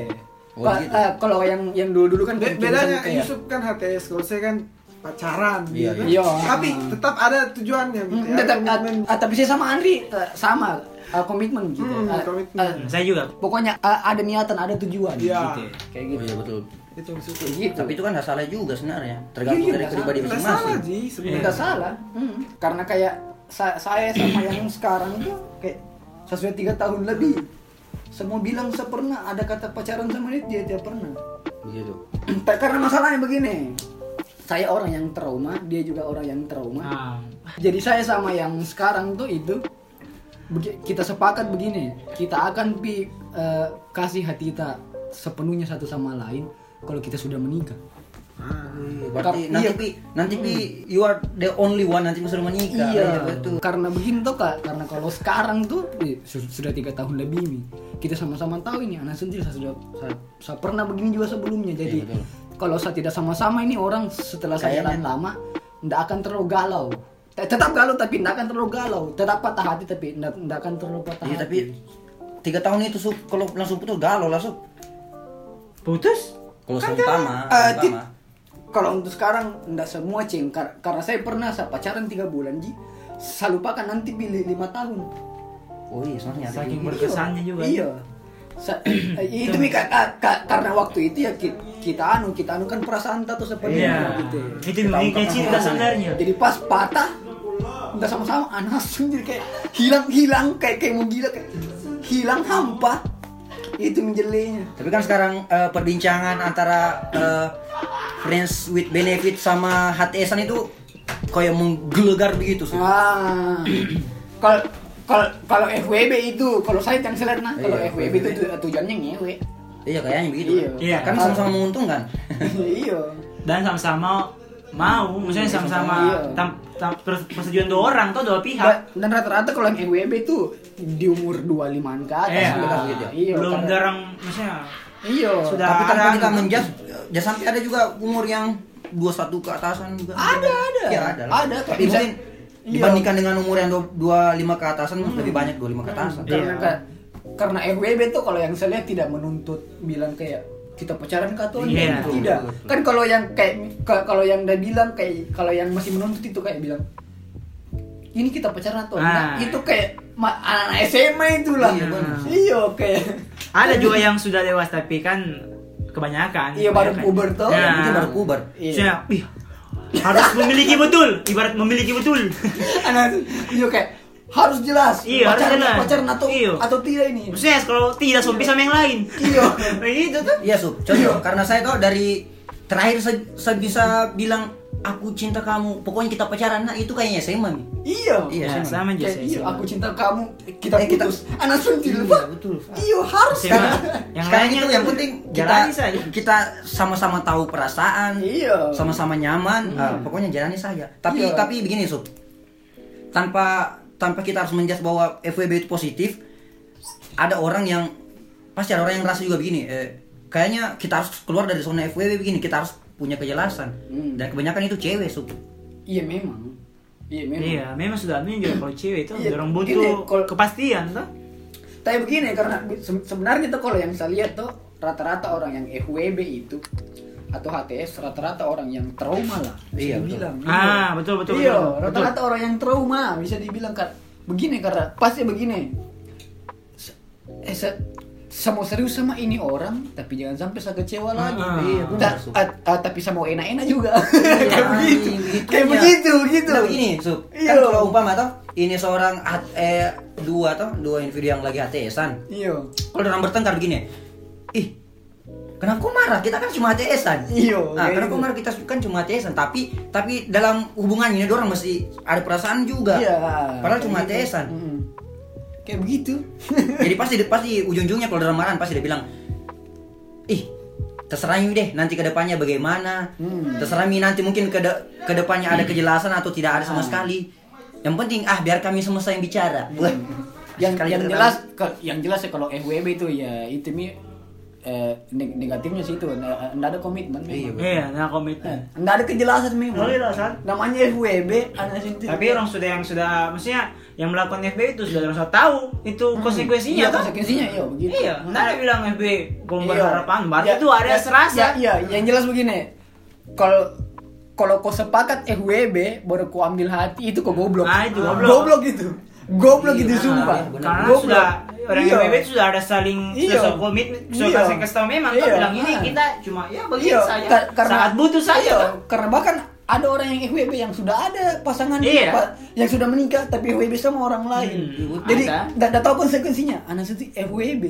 B: Oh, gitu.
D: eh, kalau yang yang dulu-dulu kan
E: Be-
D: tulisan
E: bedanya
D: kayak-
E: Yusuf kan HTS, kalau saya kan pacaran
B: Iya,
E: gitu.
D: iya.
E: Tapi tetap ada tujuannya.
D: Hmm,
E: gitu.
D: tetap-
E: Ada komitmen.
D: ah, tapi saya sama Andri eh, sama eh, komitmen gitu.
E: Hmm,
D: Eh,
E: komitmen.
D: eh,
C: Saya juga.
D: pokoknya eh, ada niatan, ada tujuan
E: Iya.
D: gitu. Kayak
B: Oh
D: gitu.
B: iya betul.
E: Itu maksudnya.
D: Kayak gitu.
B: Tapi itu kan nggak salah juga sebenarnya. Tergantung
D: Iya,
B: dari
D: nggak
B: pribadi
E: Nggak salah
B: masing-masing.
E: sih sebenarnya.
D: Tidak salah. Hmm. Karena kayak sa- saya sama yang sekarang itu kayak sesuai tiga tahun lebih. Semua bilang saya pernah ada kata pacaran sama dia, dia tidak pernah.
B: Begitu.
D: Karena masalahnya begini. Saya orang yang trauma, dia juga orang yang trauma.
C: Ah.
D: Jadi saya sama yang sekarang tuh itu kita sepakat begini, kita akan pi eh, kasih hati kita sepenuhnya satu sama lain kalau kita sudah menikah.
B: Berarti
D: Kap-
B: nanti
D: iya.
B: pi nanti pi you are the only one nanti sudah menikah.
D: Iya,
B: betul.
D: Karena begini tuh kak, karena kalau sekarang tuh eh, su- sudah tiga tahun lebih nih, kita sama-sama tahu ini anak sendiri saya sudah saya, saya pernah begini juga sebelumnya. Jadi
B: Iya,
D: kalau saya tidak sama-sama ini orang setelah saya jalan lama, tidak akan terlalu galau. Te- Tetap galau tapi tidak akan terlalu galau. Tetap patah hati tapi tidak tidak akan terlalu patah
B: Iya
D: hati.
B: tapi tiga tahun itu sup kalau langsung putus galau lah sup.
C: Putus?
B: Kalau seumpama,
D: Eh, ti-
B: seumpama.
D: Kalau untuk sekarang tidak semua cing Kar- karena saya pernah saya pacaran tiga bulan ji saya lupakan nanti pilih lima tahun
B: Oh iya, soalnya ada
C: Saking
B: begitu.
C: berkesannya juga.
D: iya Sa- (clears throat) eh, itu mi ka- ka- ka- karena waktu itu ya ki- kita anu kita anu kan perasaan tato seperti
C: Iya.
D: gitu
C: Itu memiliki cinta sebenarnya.
D: jadi pas patah udah sama-sama (laughs) anak jadi kayak hilang hilang kayak kayak mau gila kayak hilang hampa itu menjelenya
B: Tapi kan sekarang eh, perbincangan antara eh, friends with benefit sama HTS-an itu kayak menggelegar begitu sup.
D: Ah. Kalau kalau kalau FWB itu kalau saya yang selena kalau
B: Iya,
D: FWB itu tu- tujuannya ngewe.
B: Iya kayaknya begitu.
D: Iya.
C: Iya.
B: Kan sama-sama menguntungkan. (laughs)
D: iya.
C: Dan sama-sama mau, maksudnya
D: Iya,
C: sama-sama
D: iya.
C: tam- tam- pers- persetujuan dua orang tuh dua
D: Dan,
C: pihak.
D: dan rata-rata kalau yang FWB itu di umur 25-an ke atas
C: Iya.
B: gitu ya.
D: Iya.
C: Belum
D: karena-
C: jarang, maksudnya
D: Iya.
C: Sudah
B: Tapi tanpa kita menjas, ya sampai ada juga umur yang 21 ke atasan juga.
D: Ada, ada.
B: Ya ada. lah.
D: Ada,
B: Tapi
D: bisa-
B: mungkin
D: iya.
B: dibandingkan dengan umur yang 25 ke atasan lebih banyak 25 ke atasan.
D: Karena
C: Iya.
D: ka- karena FWB tuh kalau yang saya lihat tidak menuntut bilang kayak kita pacaran kah atau
C: Iya.
D: enggak? tidak kan kalau yang kayak ka- kalau yang udah bilang kayak kalau yang masih menuntut itu kayak bilang ini kita pacaran atau enggak
C: Ah.
D: itu kayak ma- anak SMA itulah
B: Iya,
D: iya kayak
C: Ada juga yang sudah dewasa tapi kan kebanyakan.
D: Iya, baru puber tuh.
C: Nah,
B: Itu baru puber.
D: Iya.
C: Harus memiliki betul, ibarat memiliki betul. (laughs)
D: anak iya kayak harus jelas
C: Iya, harus
D: pacaran
C: jelas.
D: pacaran atau
C: Iya.
D: atau tidak ini
C: Maksudnya kalau tidak sopi sama yang lain.
D: iya (laughs)
C: Begitu tuh.
B: Iya Sub, contoh karena saya tuh dari terakhir saya, saya bisa bilang aku cinta kamu, pokoknya kita pacaran, nah itu kayaknya SMA nih.
D: iya
B: Iya,
C: Ya,
B: SMA.
C: sama aja sih.
D: iya, aku cinta kamu kita
B: Eh, kita-
D: putus anak suntil
B: Iya,
D: Pak.
B: betul.
D: iya harus
C: SMA.
D: kan
C: Yang
B: Sekarang
C: lainnya
B: itu yang penting kita
C: saja.
B: kita sama-sama tahu perasaan,
D: Iya.
B: sama-sama nyaman, ah, pokoknya jalani saja. Tapi
D: Iya.
B: tapi begini Sub, tanpa tanpa kita harus menjudge bahwa FWB itu positif, ada orang yang pasti ada orang yang merasa juga begini, eh, kayaknya kita harus keluar dari zona FWB begini, kita harus punya kejelasan.
D: Hmm.
B: Dan kebanyakan itu cewek Sub.
D: iya memang iya memang
C: Iya, memang sudah juga kalau cewek itu
D: Iya,
C: orang butuh
D: kalau-
C: kepastian tuh.
D: tapi begini karena se- sebenarnya tuh kalau yang saya lihat tuh rata-rata orang yang FWB itu atau HTS rata-rata orang yang trauma lah bisa
B: Iya, betul.
D: dibilang
C: Ah, betul, betul,
D: iya
C: betul.
D: rata-rata orang yang trauma bisa dibilang kan begini karena pasti begini eh, se- serius sama ini orang tapi jangan sampai saya kecewa lagi
C: Ah,
B: iya,
D: Ta- ah, ah, tapi saya mau enak-enak juga (laughs) kayak begitu
B: Iya,
D: kayak
B: iya.
D: begitu gitu
B: Nah, begini, Sub.
D: Iya.
B: Kan kalau umpama toh ini seorang at- eh dua toh, dua individu yang lagi HTSan.
D: iya
B: Kalau orang bertengkar begini, ih, kenapa kau marah? Kita kan cuma HTSan.
D: Iya,
B: Nah, kenapa kau
D: gitu.
B: marah? Kita kan cuma HTSan, tapi tapi dalam hubungannya ini orang masih ada perasaan juga.
D: Iya.
B: Padahal cuma
D: gitu.
B: HTSan.
D: Mm. Kayak begitu. (laughs)
B: Jadi pasti pasti ujung-ujungnya kalau dalam marahan pasti dia bilang, ih, terserah Mi deh nanti ke depannya bagaimana.
D: Hmm.
B: Terserah Mi nanti mungkin ke ke depannya ada kejelasan atau tidak ada sama
D: Ah.
B: sekali. Yang penting ah biar kami semesta yang bicara. Wah,
D: yang yang jelas ke- yang jelas ya kalau FWB itu ya itu mi eh, neg- negatifnya sih itu nggak nggak ada komitmen
B: Iya,
D: memang.
C: Iya, nah komitmen.
D: nggak ada kejelasan memang
C: Kejelasan.
D: namanya FWB
C: Tapi orang sudah yang sudah maksudnya yang melakukan FB itu sudah harus tahu itu konsekuensinya
D: iya
C: toh.
D: konsekuensinya iya begitu
C: Iya, nggak ada bilang FB gue
D: Iya.
C: berharapan, berarti
D: Ya,
C: itu ada
D: ya,
C: serasa.
D: ya, iya yang jelas begini kalau kalau kau sepakat FWB baru kau ambil hati itu kau goblok
C: Ah, itu goblok.
D: goblok gitu goblok
B: Iya,
D: gitu sumpah
B: iya.
C: Karena
D: Goblok.
C: sudah orang
D: Iya.
C: Itu sudah ada saling
D: Iya.
C: sudah komitmen, sudah
D: Iya.
C: kasih kasih tahu memang kan
D: Iya.
C: bilang ini
D: Ah.
C: kita cuma ya begitu
D: Iya,
C: saja.
D: ka- karena
C: Saat butuh saja.
D: Iya,
C: kan?
D: karena bahkan ada orang yang FWB yang sudah ada pasangan
C: Iya.
D: pa- yang sudah menikah tapi FWB sama orang lain.
C: Hmm,
D: Jadi
C: ada.
D: tidak tahu konsekuensinya. Anak itu FWB.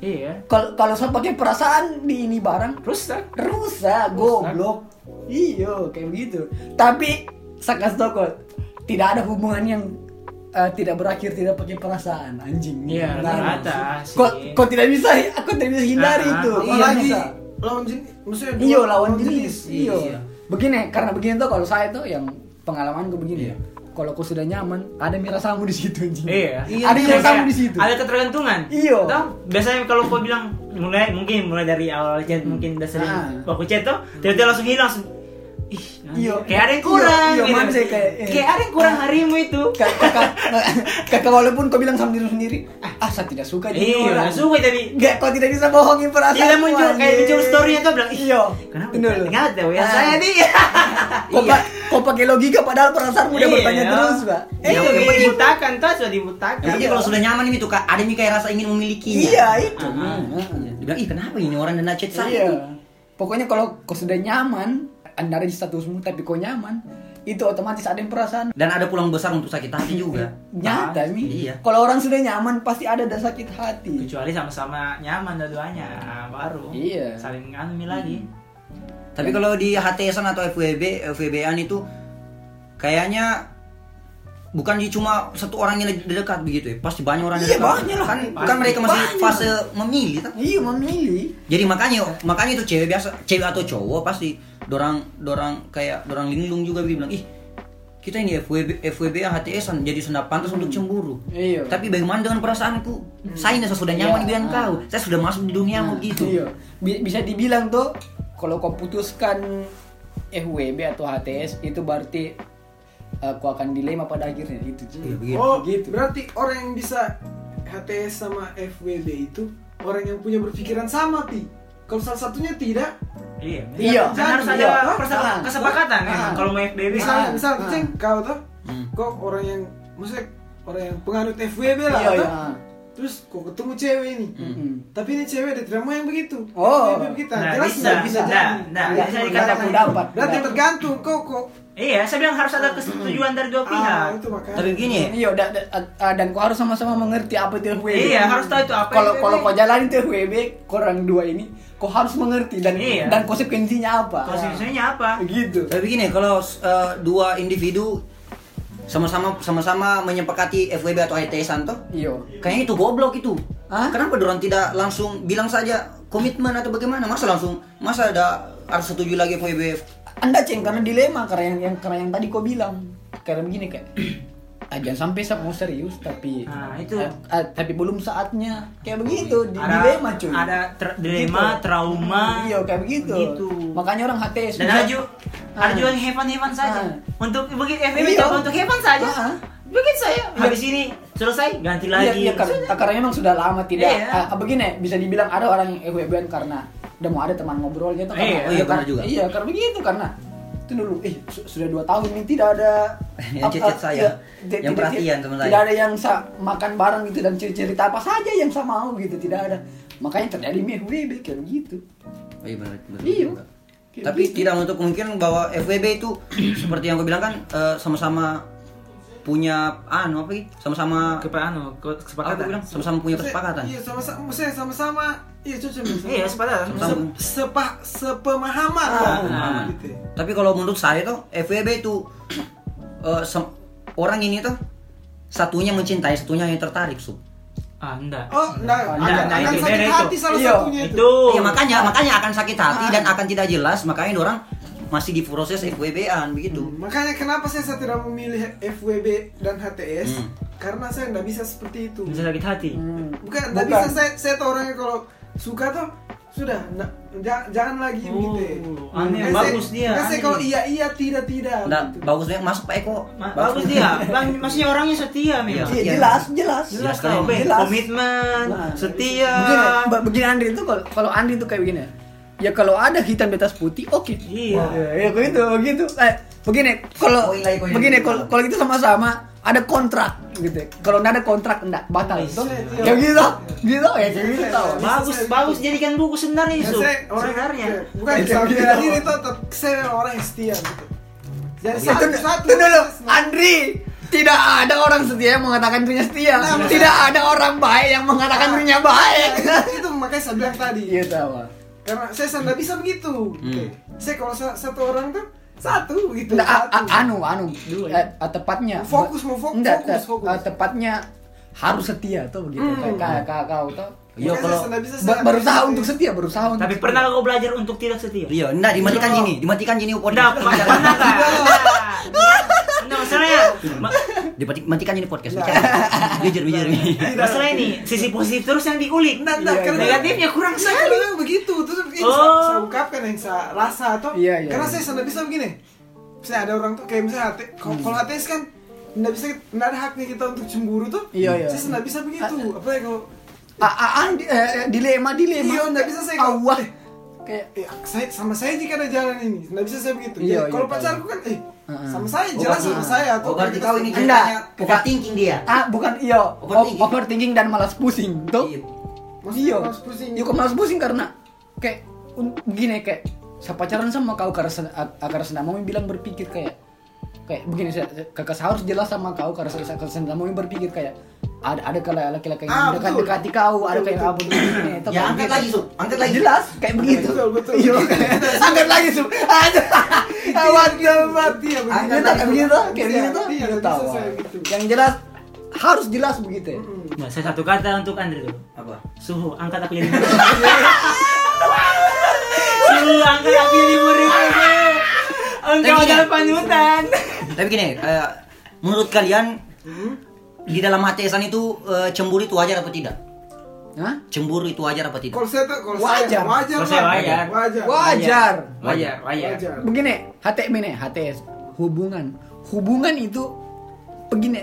C: Iya.
D: Kalau kalau saya pakai perasaan di ini barang
C: Rusak.
D: rusak, goblok. Iya, kayak begitu. Tapi saya kasih kok, tidak ada hubungan yang eh, tidak berakhir tidak pakai perasaan anjing.
C: Iya,
D: ada.
C: rata sih.
D: Kok kok tidak bisa aku tidak bisa hindari
C: Ah,
D: itu.
C: ah.
D: Iya,
E: lawan jenis, maksudnya
D: Iya
E: dua-
D: lawan jenis. Iya.
B: Iya.
D: Begini karena begini tuh kalau saya tuh yang pengalaman gue begini.
B: Iya.
D: Kalau kau sudah nyaman, ada mirasamu di situ anjing.
C: Iya.
D: Ada
C: Kayak
D: mirasamu di situ.
C: Ada ketergantungan.
D: Iya.
C: Tahu? Biasanya kalau kau bilang mulai mungkin mulai dari awal chat mungkin udah sering
D: Ah.
C: waktu chat tuh tiba-tiba langsung hilang langsung ih
D: Iya.
C: kayak ada yang kurang
D: Iya, iya,
C: gitu.
D: maksudnya kayak, eh.
C: kayak ada yang kurang harimu itu
D: Kak- Kakak, kakak walaupun kau bilang sama diri sendiri, ah, ah saya tidak suka jadi
C: iya
D: orang.
C: nggak suka tapi
D: Gak, kau tidak bisa bohongin perasaan.
C: tidak muncul kayak muncul storynya tuh bilang
D: Iya.
C: kenapa
D: Bener.
C: ingat ya ya
D: Ah.
C: saya nih
D: Kau, pa- kau pakai logika padahal perasaanmu udah bertanya
C: Iya.
D: terus, Pak.
C: Eh,
B: Yang
C: dibutakan tuh sudah dibutakan
B: penting kalau sudah nyaman ini tuh Kak, ada nih kayak rasa ingin memilikinya.
D: Iya, itu.
C: Ah.
B: Dia bilang, ih kenapa ini orang dan chat saya?
D: Iya. Pokoknya kalau kau sudah nyaman, anda ada di statusmu tapi kau nyaman, itu otomatis ada yang perasaan
B: Dan ada pulang besar untuk sakit hati juga.
D: nyata mi.
B: Iya.
D: Kalau orang sudah nyaman pasti ada ada sakit hati.
C: kecuali sama-sama nyaman dua-duanya ah, baru
D: Iya.
C: saling anu lagi
B: Tapi kalau di HTSan atau FWB, FWB-an itu kayaknya bukan di cuma satu orang yang dekat begitu ya. Pasti banyak orang yang
D: Iya,
B: dekat.
D: banyak lah.
B: Kan,
C: Pasti.
B: kan mereka masih
D: Banyak.
B: fase memilih. tak?
D: Iya memilih.
B: Jadi makanya makanya itu cewek biasa, cewek atau cowok pasti dorang dorang kayak dorang linglung juga bilang, "Ih, kita ini FWB FWB HTSan jadi sudah pantas untuk cemburu."
D: Iya.
B: Tapi bagaimana dengan perasaanku? Saya ini sudah nyaman
D: Iya.
B: dengan kau. Saya sudah masuk di duniamu gitu.
D: Iya. Bi- bisa dibilang tuh kalau kau putuskan FWB atau HTS itu berarti uh, kau akan dilema pada akhirnya itu.
B: Iya, begitu.
E: Oh,
D: Gitu.
E: berarti orang yang bisa HTS sama FWB itu orang yang punya berpikiran sama, Pi. kalau salah satunya tidak
C: Iya.
D: Iya.
C: Kan harus
E: Iya.
C: ada perse-
D: Ah.
C: kesepakatan
D: Ah.
C: emang kalau mau FBB.
E: misal
D: Ah.
E: misal
D: Ah.
E: ceng kau tuh
B: Hmm.
E: kok orang yang maksudnya orang yang penganut FWB lah
D: Iya,
E: tuh.
D: iya.
E: terus kok ketemu cewek ini
D: Mm-mm.
E: tapi ini cewek ada mau yang begitu
D: Oh.
E: FWB kita
C: Nah,
E: jelas
C: bisa.
E: nggak bisa
C: Nah,
E: jadi
C: nah, bisa dikatakan
D: dapat.
E: berarti tergantung kok kok
C: Iya, saya bilang harus ada kesetujuan dari dua pihak.
E: ah itu makanya
B: Tapi begini,
D: Iya, da, da, ah, dan kau harus sama-sama mengerti apa itu FWB.
C: Iya, harus tahu itu apa
D: Kalau kalau kau jalanin itu FWB, korang dua ini, kau harus mengerti dan
C: Iya.
D: dan konsekuensinya apa.
C: Konsekuensinya apa?
D: Begitu.
B: tapi begini kalau eh, dua individu sama-sama sama-sama menyepakati FWB atau HTSan toh
D: Iya.
B: kayaknya itu goblok itu.
D: Hah?
B: Kenapa dorang tidak langsung bilang saja komitmen atau bagaimana? Masa langsung masa ada harus setuju lagi FWB?
D: Anda ceng karena dilema karena yang, yang karena yang tadi kau bilang karena begini kayak (clears throat) ah, jangan sampai sa- mau serius tapi
C: Nah, itu.
D: ah, ah, tapi belum saatnya kayak begitu di,
C: Ada
D: dilema cuy
C: Ada ter- dilema,
D: Gitu.
C: trauma.
D: iya kayak begitu
C: Gitu.
D: makanya orang HTS
C: Dan ada juga ada juga yang heaven-heaven saja.
D: Ah.
C: Untuk begitu FBB
D: Iya.
C: coba untuk heaven saja.
D: Ah.
C: Bikin saya habis ini selesai ganti
D: Iya,
C: lagi.
D: iya, karena, karena memang sudah lama tidak.
C: Iya.
D: Ah, begini, bisa dibilang ada orang yang FWB karena udah mau ada teman ngobrol gitu. Karena,
C: Iya,
B: oh iya,
D: karena-
B: juga.
D: Iya, karena begitu karena itu dulu, eh su- sudah dua tahun ini tidak ada (laughs)
B: Yang chat-chat saya,
D: iya,
B: yang perhatian sama saya.
D: Tidak ada yang sa makan bareng gitu dan cerita apa saja yang sama mau gitu, tidak ada. Makanya terjadi FWB kayak gitu.
B: Oh, iya benar, benar
D: Iya.
B: Tapi
D: gitu.
B: tidak untuk kemungkinan bahwa FWB itu (clears throat) seperti yang gue bilang kan eh, sama-sama punya anu apa sih? Sama-sama
C: Kepa anu, ke-
B: gue
C: kesepakatan.
B: bilang? Sama-sama punya kesepakatan.
E: iya sama-sama maksudnya sama-sama iya cocok
C: Iya, sepatah.
B: Sama-
E: Se- sepa sepemahaman
D: Ah,
E: lah.
B: pemahaman.
E: gitu
B: Tapi kalau menurut saya tuh FWB itu eh, sem- orang ini tuh satunya mencintai, satunya yang tertarik, Sub.
C: Ah, enggak.
E: oh nah,
D: Enggak,
E: akan,
C: nah,
E: akan
C: itu,
E: sakit
C: beda
E: hati
C: itu.
E: salah
D: Iya.
E: satunya itu,
C: Itu.
B: Iya, makanya makanya akan sakit hati
E: Ah.
B: dan akan tidak jelas, makanya orang masih di proses FWB-an begitu.
E: Hmm, makanya kenapa saya, saya tidak memilih FWB dan HTS
B: Hmm.
E: karena saya tidak bisa seperti itu
C: Bisa sakit hati.
D: Hmm.
E: bukan tidak bisa saya saya tuh orangnya kalau suka tuh sudah jangan lagi
C: Oh,
E: begitu
C: aneh,
E: Kan
C: bagus dia, aneh.
E: kalau iya iya tidak tidak
B: Nah,
E: gitu.
B: bagusnya masuk Pak Eko.
C: Ma- bagus dia. Bang, maksudnya orangnya setia, Mil.
B: Iya.
D: Iya, jelas, jelas.
C: Jelas Be.
D: Jelas.
C: komitmen,
D: Nah,
C: setia.
D: Begini, begini Andri itu kalau kalau Andri itu kayak begini. Ya kalau ada hitam di atas putih, oke.
C: Iya.
D: Ya, ya gitu, begitu. Eh, begini, kalau
B: Koin lagi, koin.
D: begini kalau kalau itu sama-sama ada kontrak gitu. Kalau nggak ada kontrak enggak batal itu.
E: Iya.
D: Kayak gitu. Gitu ya, gitu tau.
C: Bagus, bagus jadikan buku sebenarnya
E: Ya,
C: itu. Sebenarnya.
E: bukan
D: gitu.
E: diri itu tetap saya orang yang setia gitu jadi satu satu
D: dulu, Andri. Tidak ada orang setia yang mengatakan dirinya setia.
E: Nah, maksudnya-
D: Tidak ada orang baik yang mengatakan dirinya baik.
E: Nah, itu makanya saya bilang tadi
D: Iya tahu.
E: karena saya tidak bisa begitu
B: Hmm.
E: saya kalau sa- satu orang tuh satu gitu
D: a-
E: satu.
D: a- anu, anu, eh, eh, tepatnya.
E: Fokus, mau fokus,
D: te-
E: fokus.
D: eh, tepatnya harus setia tuh begitu.
E: Hmm.
D: Kayak kayak kau tuh.
B: Iya, kalau
E: saya nggak bisa
D: Ba-
E: saya-
D: berusaha untuk setia, berusaha untuk.
C: Tapi
D: setia.
C: pernah kau belajar untuk tidak setia?
B: Iya, enggak dimatikan gini, dimatikan gini
C: Enggak,
B: podcast.
C: pernah pernah kan? Enggak, masalahnya ma-
B: Dimati- Matikan ini podcast.
E: Nggak.
B: bicara. Jujur, jujur.
C: masalah ini sisi positif terus yang diulik.
E: Nggak, nggak,
D: Iya,
E: karena
C: Negatifnya kurang
E: saya
C: sekali.
E: memang begitu terus ini
C: Oh.
E: saya, saya ungkapkan yang saya rasa atau
D: Iya, iya,
E: karena
D: iya.
E: saya tidak bisa begini saya ada orang tuh kayak misalnya hati kalau
D: Hmm.
E: kalau HTS kan tidak bisa tidak ada haknya kita untuk cemburu tuh
D: Iya, iya.
E: saya tidak bisa begitu apalagi kalau
D: Ah, ah, eh, eh, dilema, dilema.
E: Iya, nggak bisa saya
D: Awah.
E: kalau-
D: Kayak
E: eh, saya sama saya jika ada jalan ini tidak bisa saya begitu
D: Iya,
E: Jadi, kalau
D: iya,
E: pacarku kan eh sama saya
B: Oh,
E: jelas sama saya
B: Oh, berarti kau ini
D: Enggak.
B: ceritanya overthinking dia.
D: ah bukan iya
B: Overthinking.
D: overthinking, dan malas pusing tuh.
B: Iya.
E: Maksudnya
D: Iya.
E: malas pusing.
D: Iya, kok malas pusing karena kayak un- gini kayak saya pacaran sama kau karena karena senang mau bilang berpikir kayak kayak begini saya, kakak saya harus jelas sama kau karena saya karena senang mau berpikir kayak ada ada kalau laki-laki yang
E: Ah,
D: dekat dekati kau ada kayak apa begini itu
B: Ya, angkat
D: gitu.
B: lagi, Sub. Angkat lagi.
D: jelas kayak begitu
E: Betul, betul.
D: iya (laughs) angkat lagi sub ada awat gamat
E: Iya, begitu.
D: angkat lagi kayak begitu kayak
E: Iya,
D: begitu
E: iya,
D: Gitu tahu.
E: gitu.
D: yang jelas harus jelas begitu ya.
C: Nah, saya satu kata untuk Andre dulu.
B: Apa?
C: Suhu, angkat aku jadi. Suhu, angkat aku jadi murid. Engkau adalah
B: gini.
C: panutan.
B: Tapi gini, eh, menurut kalian di dalam HTSan itu eh, cemburu itu wajar apa tidak?
D: Hah?
B: Cemburu itu wajar apa tidak?
E: Kalau saya tuh kalau
D: Wajar.
E: saya wajar.
C: Saya
E: Bang.
C: wajar.
E: Wajar.
D: wajar
C: Wajar, wajar.
E: Wajar.
D: begini HTM ini HTS hubungan hubungan itu begini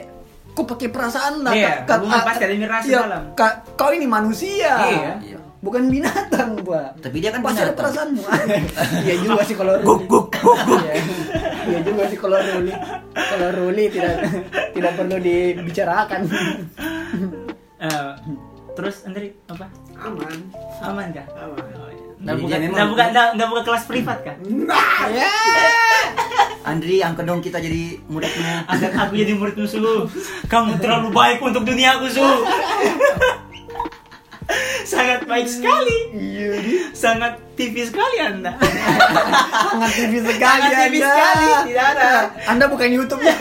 D: kau pakai perasaan lah
C: Iya,
D: Ka- ka-
C: hubungan pasti ada rasa
D: iya,
C: dalam.
D: ka- kau ini manusia
C: Iya.
B: Iya.
D: bukan binatang pak
B: Tapi dia kan
D: pasti ada perasaanmu (laughs) iya juga sih kalau guk guk guk iya juga sih kalau Ruli kalau Ruli tidak tidak perlu dibicarakan
C: Eh, terus Andri apa?
E: Aman.
C: Aman kah?
E: Aman.
C: Oh, iya.
B: Jadi
C: Nggak buka, nggak buka, nggak- nggak buka kelas privat kah?
D: ya
B: Andri angkat dong kita jadi muridnya.
C: Angkat aku jadi muridmu Su. Kamu terlalu baik untuk dunia aku Su. (laughs) Sangat baik sekali.
D: iya
C: Sangat TV sekali Anda.
D: sangat TV sekali
C: Sangat TV
D: Anda.
C: sekali, tidak ada.
D: Anda bukan YouTube ya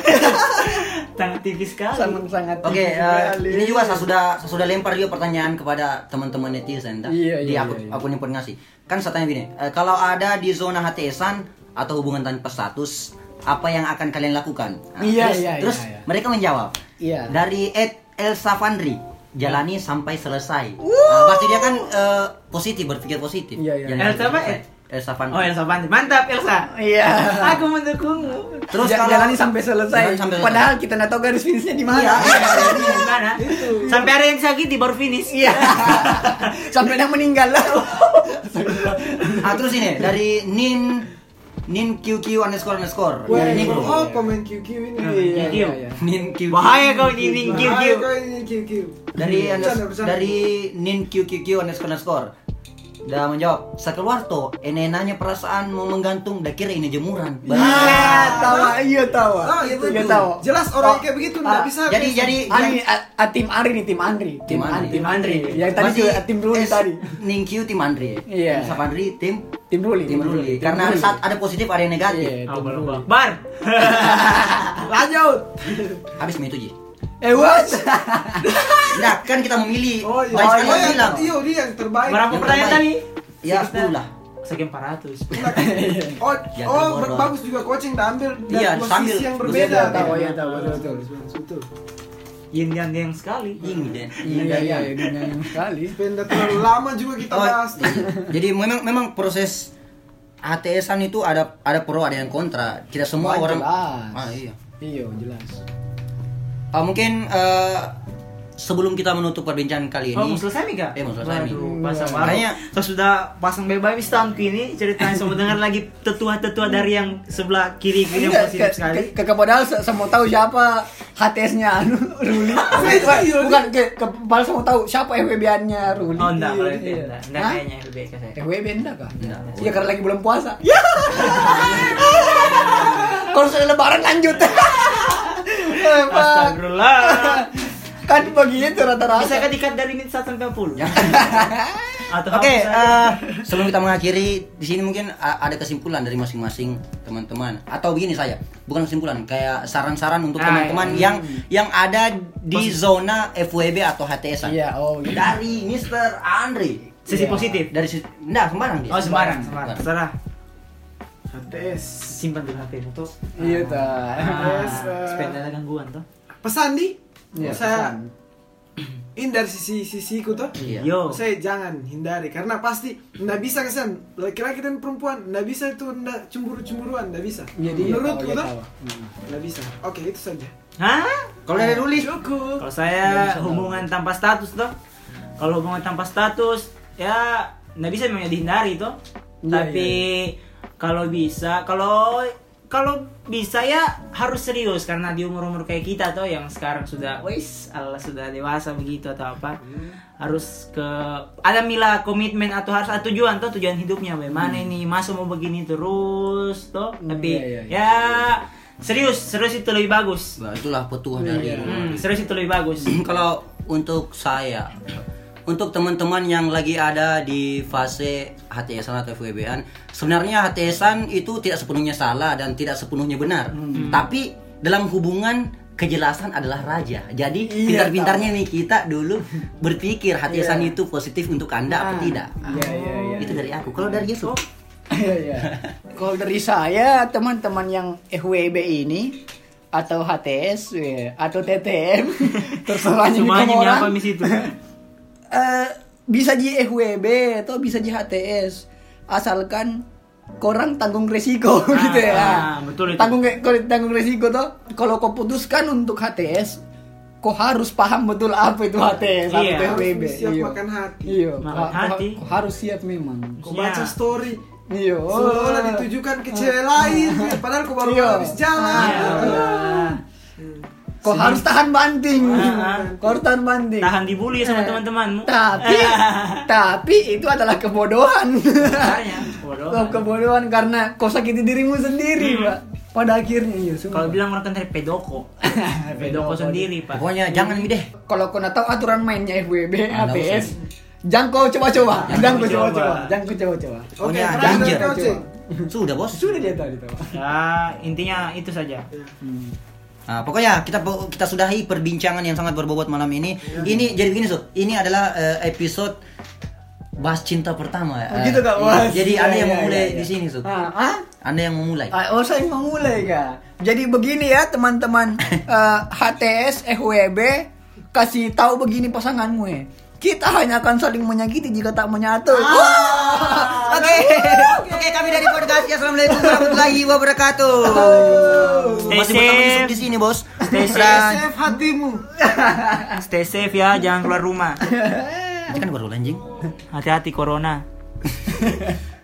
C: Sangat TV sekali.
D: sangat sangat
B: Oke,
D: TV
B: eh,
D: sekali.
B: ini juga saya sudah saya sudah lempar juga pertanyaan kepada teman-teman netizen dah.
D: Iya,
B: di
D: iya,
B: akun
D: iya, iya.
B: akun yang pernah ngasih. Kan saya tanya gini, eh, kalau ada di zona HTSan atau hubungan tanpa status, apa yang akan kalian lakukan? Nah,
D: Iya,
B: terus,
D: iya,
B: terus
D: iya, iya.
B: mereka menjawab.
D: Iya.
B: Dari Ed Elsa Fandri, jalani sampai selesai. Nah, pasti dia kan eh, positif, berpikir positif.
D: Iya, iya.
C: Elsa apa?
B: Elsa Fandri.
C: Oh Elsa Panti, mantap Elsa.
D: iya
C: Aku mendukungmu.
B: Terus kalau
D: jalani sampai selesai.
B: Sampai selesai.
D: Padahal kita nggak tahu garis finishnya di mana.
B: Iya.
C: Di mana? Sampai ada yang sakit baru finish.
D: Iya. (laughs) sampai yang meninggal lah.
B: Ah terus ini dari Nin Nin QQ underscore underscore.
E: Wah,
B: ini bro.
E: oh komen QQ ini.
D: Iya,
C: QQ.
D: iya, iya.
B: Nin QQ.
C: Bahaya kau ini
E: Bahaya
C: QQ.
E: kau ini QQ.
B: Dari dari Nin QQQ underscore underscore. Dah menjawab, sekeluar tuh, ene nanya perasaan mau menggantung, dah kira ini jemuran.
D: Iya, tawa, iya tawa.
E: Ah, iya
D: Iya tawa.
E: Jelas orang
D: Oh,
E: kayak begitu
D: ah,
E: nggak bisa.
B: Jadi jadi
D: Ani, a, a, tim Andri nih, tim Andri.
B: Tim Andri.
D: Tim Andri. Yang tadi
B: Masih
D: juga tim Ruli
B: S-
D: tadi.
B: Nin Q tim Andri.
D: Iya.
B: Sama Andri tim
D: Tim Ruli.
B: tim Ruli. Karena
D: Ruli.
B: saat ada positif ada yang negatif.
D: Iya, tim Ruli.
C: Akbar. (laughs)
E: Lanjut.
B: Habis itu Ji.
D: Eh, what? (laughs)
B: Nah, kan kita memilih.
E: Oh iya.
B: Baik
E: Oh,
B: sekali
E: yang,
B: yang bilang.
E: iya dia yang terbaik.
C: Berapa
B: Yang
C: pertanyaan tadi?
B: Ya,
C: Sekitar-
B: 10 lah.
C: Sekian 400. (laughs)
E: Oh,
B: Yang
E: oh bagus juga coaching ambil dari
B: Iya,
E: posisi
B: sambil-
E: yang
B: Iya,
E: berbeda.
D: tahu, iya, tahu, betul, betul.
E: betul.
C: Yin yang yang (laughs) sekali.
B: Ini deh.
D: Iya, iya, iya, dengan sekali.
E: Benda terlalu lama juga kita
B: Oh,
E: bahas.
B: jadi memang memang proses HTSan itu ada ada pro ada yang kontra. Tidak semua orang
D: jelas.
B: Ah iya.
D: Iya, jelas.
B: Ah, mungkin eh, sebelum kita menutup perbincangan kali
C: Oh,
B: ini
C: mau selesai nih kak?
B: Eh, mau selesai nih.
C: Waduh, pasang baru.
B: Kayaknya-
C: Saya sudah pasang bebas tahunku ini ceritanya saya mau dengar lagi tetua-tetua dari yang sebelah kiri kiri yang positif
D: ke-
C: sekali.
D: ke- ke- padahal se- semua tahu siapa HTS-nya anu Ruli. (laughs) Bukan ke ke padahal semua tahu siapa FWB-nya Ruli.
C: Oh enggak, kalau
D: Iya,
C: itu
D: iya.
C: enggak. Enggak
D: Hah?
C: kayaknya LBK saya.
D: FWB enggak kah? Iya karena lagi bulan puasa. (laughs) Kalau sudah lebaran lanjut. (laughs) Pak.
C: Astagfirullah. (laughs)
D: kan begitu rata-rata.
C: Bisa kan dikat dari menit 1 sampai 10? (laughs) Atau
B: Oke,
C: hapus aja?
B: eh, sebelum kita mengakhiri di sini mungkin ada kesimpulan dari masing-masing teman-teman atau begini saya, bukan kesimpulan, kayak saran-saran untuk
C: Ah,
B: teman-teman
C: iya.
B: yang yang ada di zona FWB atau HTS.
D: Iya, oh gitu.
B: Dari Mr. Andri.
C: Sisi
D: Iya.
C: positif.
B: Dari enggak sembarang dia.
C: Oh, Semarang, Semarang. Terserah.
E: HTS.
C: Simpan dulu HP itu.
D: Iya ta.
E: Yes,
C: Ah,
E: eh.
C: supaya tidak ada gangguan tuh.
E: Pesan di.
D: Iya,
E: saya
D: pesan.
E: ini dari sisi sisiku tuh.
B: Iya.
C: Yo.
E: Saya jangan hindari karena pasti nggak bisa kesan laki-laki dan perempuan nggak bisa itu nggak cemburu-cemburuan nggak bisa.
D: Iya, dia
E: Menurutku tuh nggak bisa. Oke itu saja.
C: Hah?
B: Kalau dari Ruli,
E: Cukup.
C: Kalau saya hubungan tanpa status tuh. Kalau hubungan tanpa status ya nggak bisa memang dihindari tuh.
D: Iya,
C: Tapi kalau bisa, kalau kalau bisa ya harus serius karena di umur umur kayak kita tuh yang sekarang sudah, wis Allah sudah dewasa begitu atau apa harus ke ada mila komitmen atau harus ada tujuan tuh tujuan hidupnya bagaimana ini masa mau begini terus tuh tapi
D: iya, iya, iya.
C: ya serius serius itu lebih bagus.
B: Bah, itulah petuah dari
C: Hmm, serius itu lebih bagus. (clears throat)
B: Kalau untuk saya untuk teman-teman yang lagi ada di fase HTSan atau FWB-an sebenarnya HTSan itu tidak sepenuhnya salah dan tidak sepenuhnya benar. Tapi dalam hubungan kejelasan adalah raja. Jadi
D: Iya,
B: pintar-pintarnya nih kita dulu berpikir HTSan
D: Iya.
B: itu positif untuk anda apa
C: Ah.
B: tidak.
D: Iya, iya, iya.
B: itu dari aku. Kalau dari Yusuf? (laughs)
D: Iya, iya. Kalau dari saya, teman-teman yang FWB ini atau HTS ya, atau TTM (laughs) terserah
C: semuanya apa misi itu
D: Eh, bisa di FWB atau bisa di HTS asalkan korang tanggung resiko (laughs)
C: Ah,
D: gitu ya
C: ah, betul itu.
D: tanggung tanggung resiko tuh kalau kau putuskan untuk HTS kau harus paham betul apa itu HTS, apa
C: Iya.
D: itu FWB.
E: Harus siap
D: Iya.
E: makan hati.
D: Iya,
C: Makan
D: kau- kau-
C: hati.
D: kau harus siap memang.
E: Kau baca
C: Iya.
E: story
D: Iya.
E: seolah ditujukan ke cewek lain, (laughs) padahal kau baru
D: Iya.
E: habis jalan.
C: Iya.
D: Kau harus tahan banting.
C: Ah.
D: Kau harus tahan banting.
C: Tahan dibully sama
D: Eh,
C: teman-temanmu.
D: Tapi (laughs) tapi itu adalah kebodohan.
C: Makanya.
D: Kau kebodohan karena kau sakiti dirimu sendiri,
C: Hmm.
D: Pak. Pada akhirnya iya.
C: Kalau bilang orang kan dari (laughs) pedoko. pedoko sendiri, Pak.
B: Pokoknya jangan mi deh.
D: kalau kau nak tahu aturan mainnya FWB,
B: Ah,
D: ATS, jangan kau coba-coba,
C: Jangan
D: kau
C: coba-coba.
D: jangan kau coba-coba.
E: Oke,
B: jangan. Sudah bos.
D: Sudah dia tadi tahu.
C: Ya, intinya itu saja.
B: Nah, pokoknya kita kita sudahi perbincangan yang sangat berbobot malam ini. Ini jadi begini, Sob. Ini adalah eh, episode bahas cinta pertama.
D: Oh,
B: Eh,
D: gitu kak. Mas?
B: Jadi
D: Iya,
B: Anda yang
D: iya,
B: memulai
D: iya, iya.
B: di sini, Sob.
D: Ah, ah?
B: Anda yang memulai.
D: Ah, Oh saya mau mulai kak. Jadi begini ya teman-teman (laughs) Eh, HTS FWB kasih tahu begini pasanganmu ya. Kita hanya akan saling menyakiti jika tak menyatu.
B: Ah. Oke, oke kami dari podcast. Assalamualaikum warahmatullahi wabarakatuh.
C: Stay
B: Masih
C: safe.
B: Yusuf di sini, bos.
C: Stay
B: Dan-
E: Save hatimu.
C: Stay safe ya, jangan keluar rumah.
B: Ini kan baru anjing.
C: Hati-hati corona. (laughs)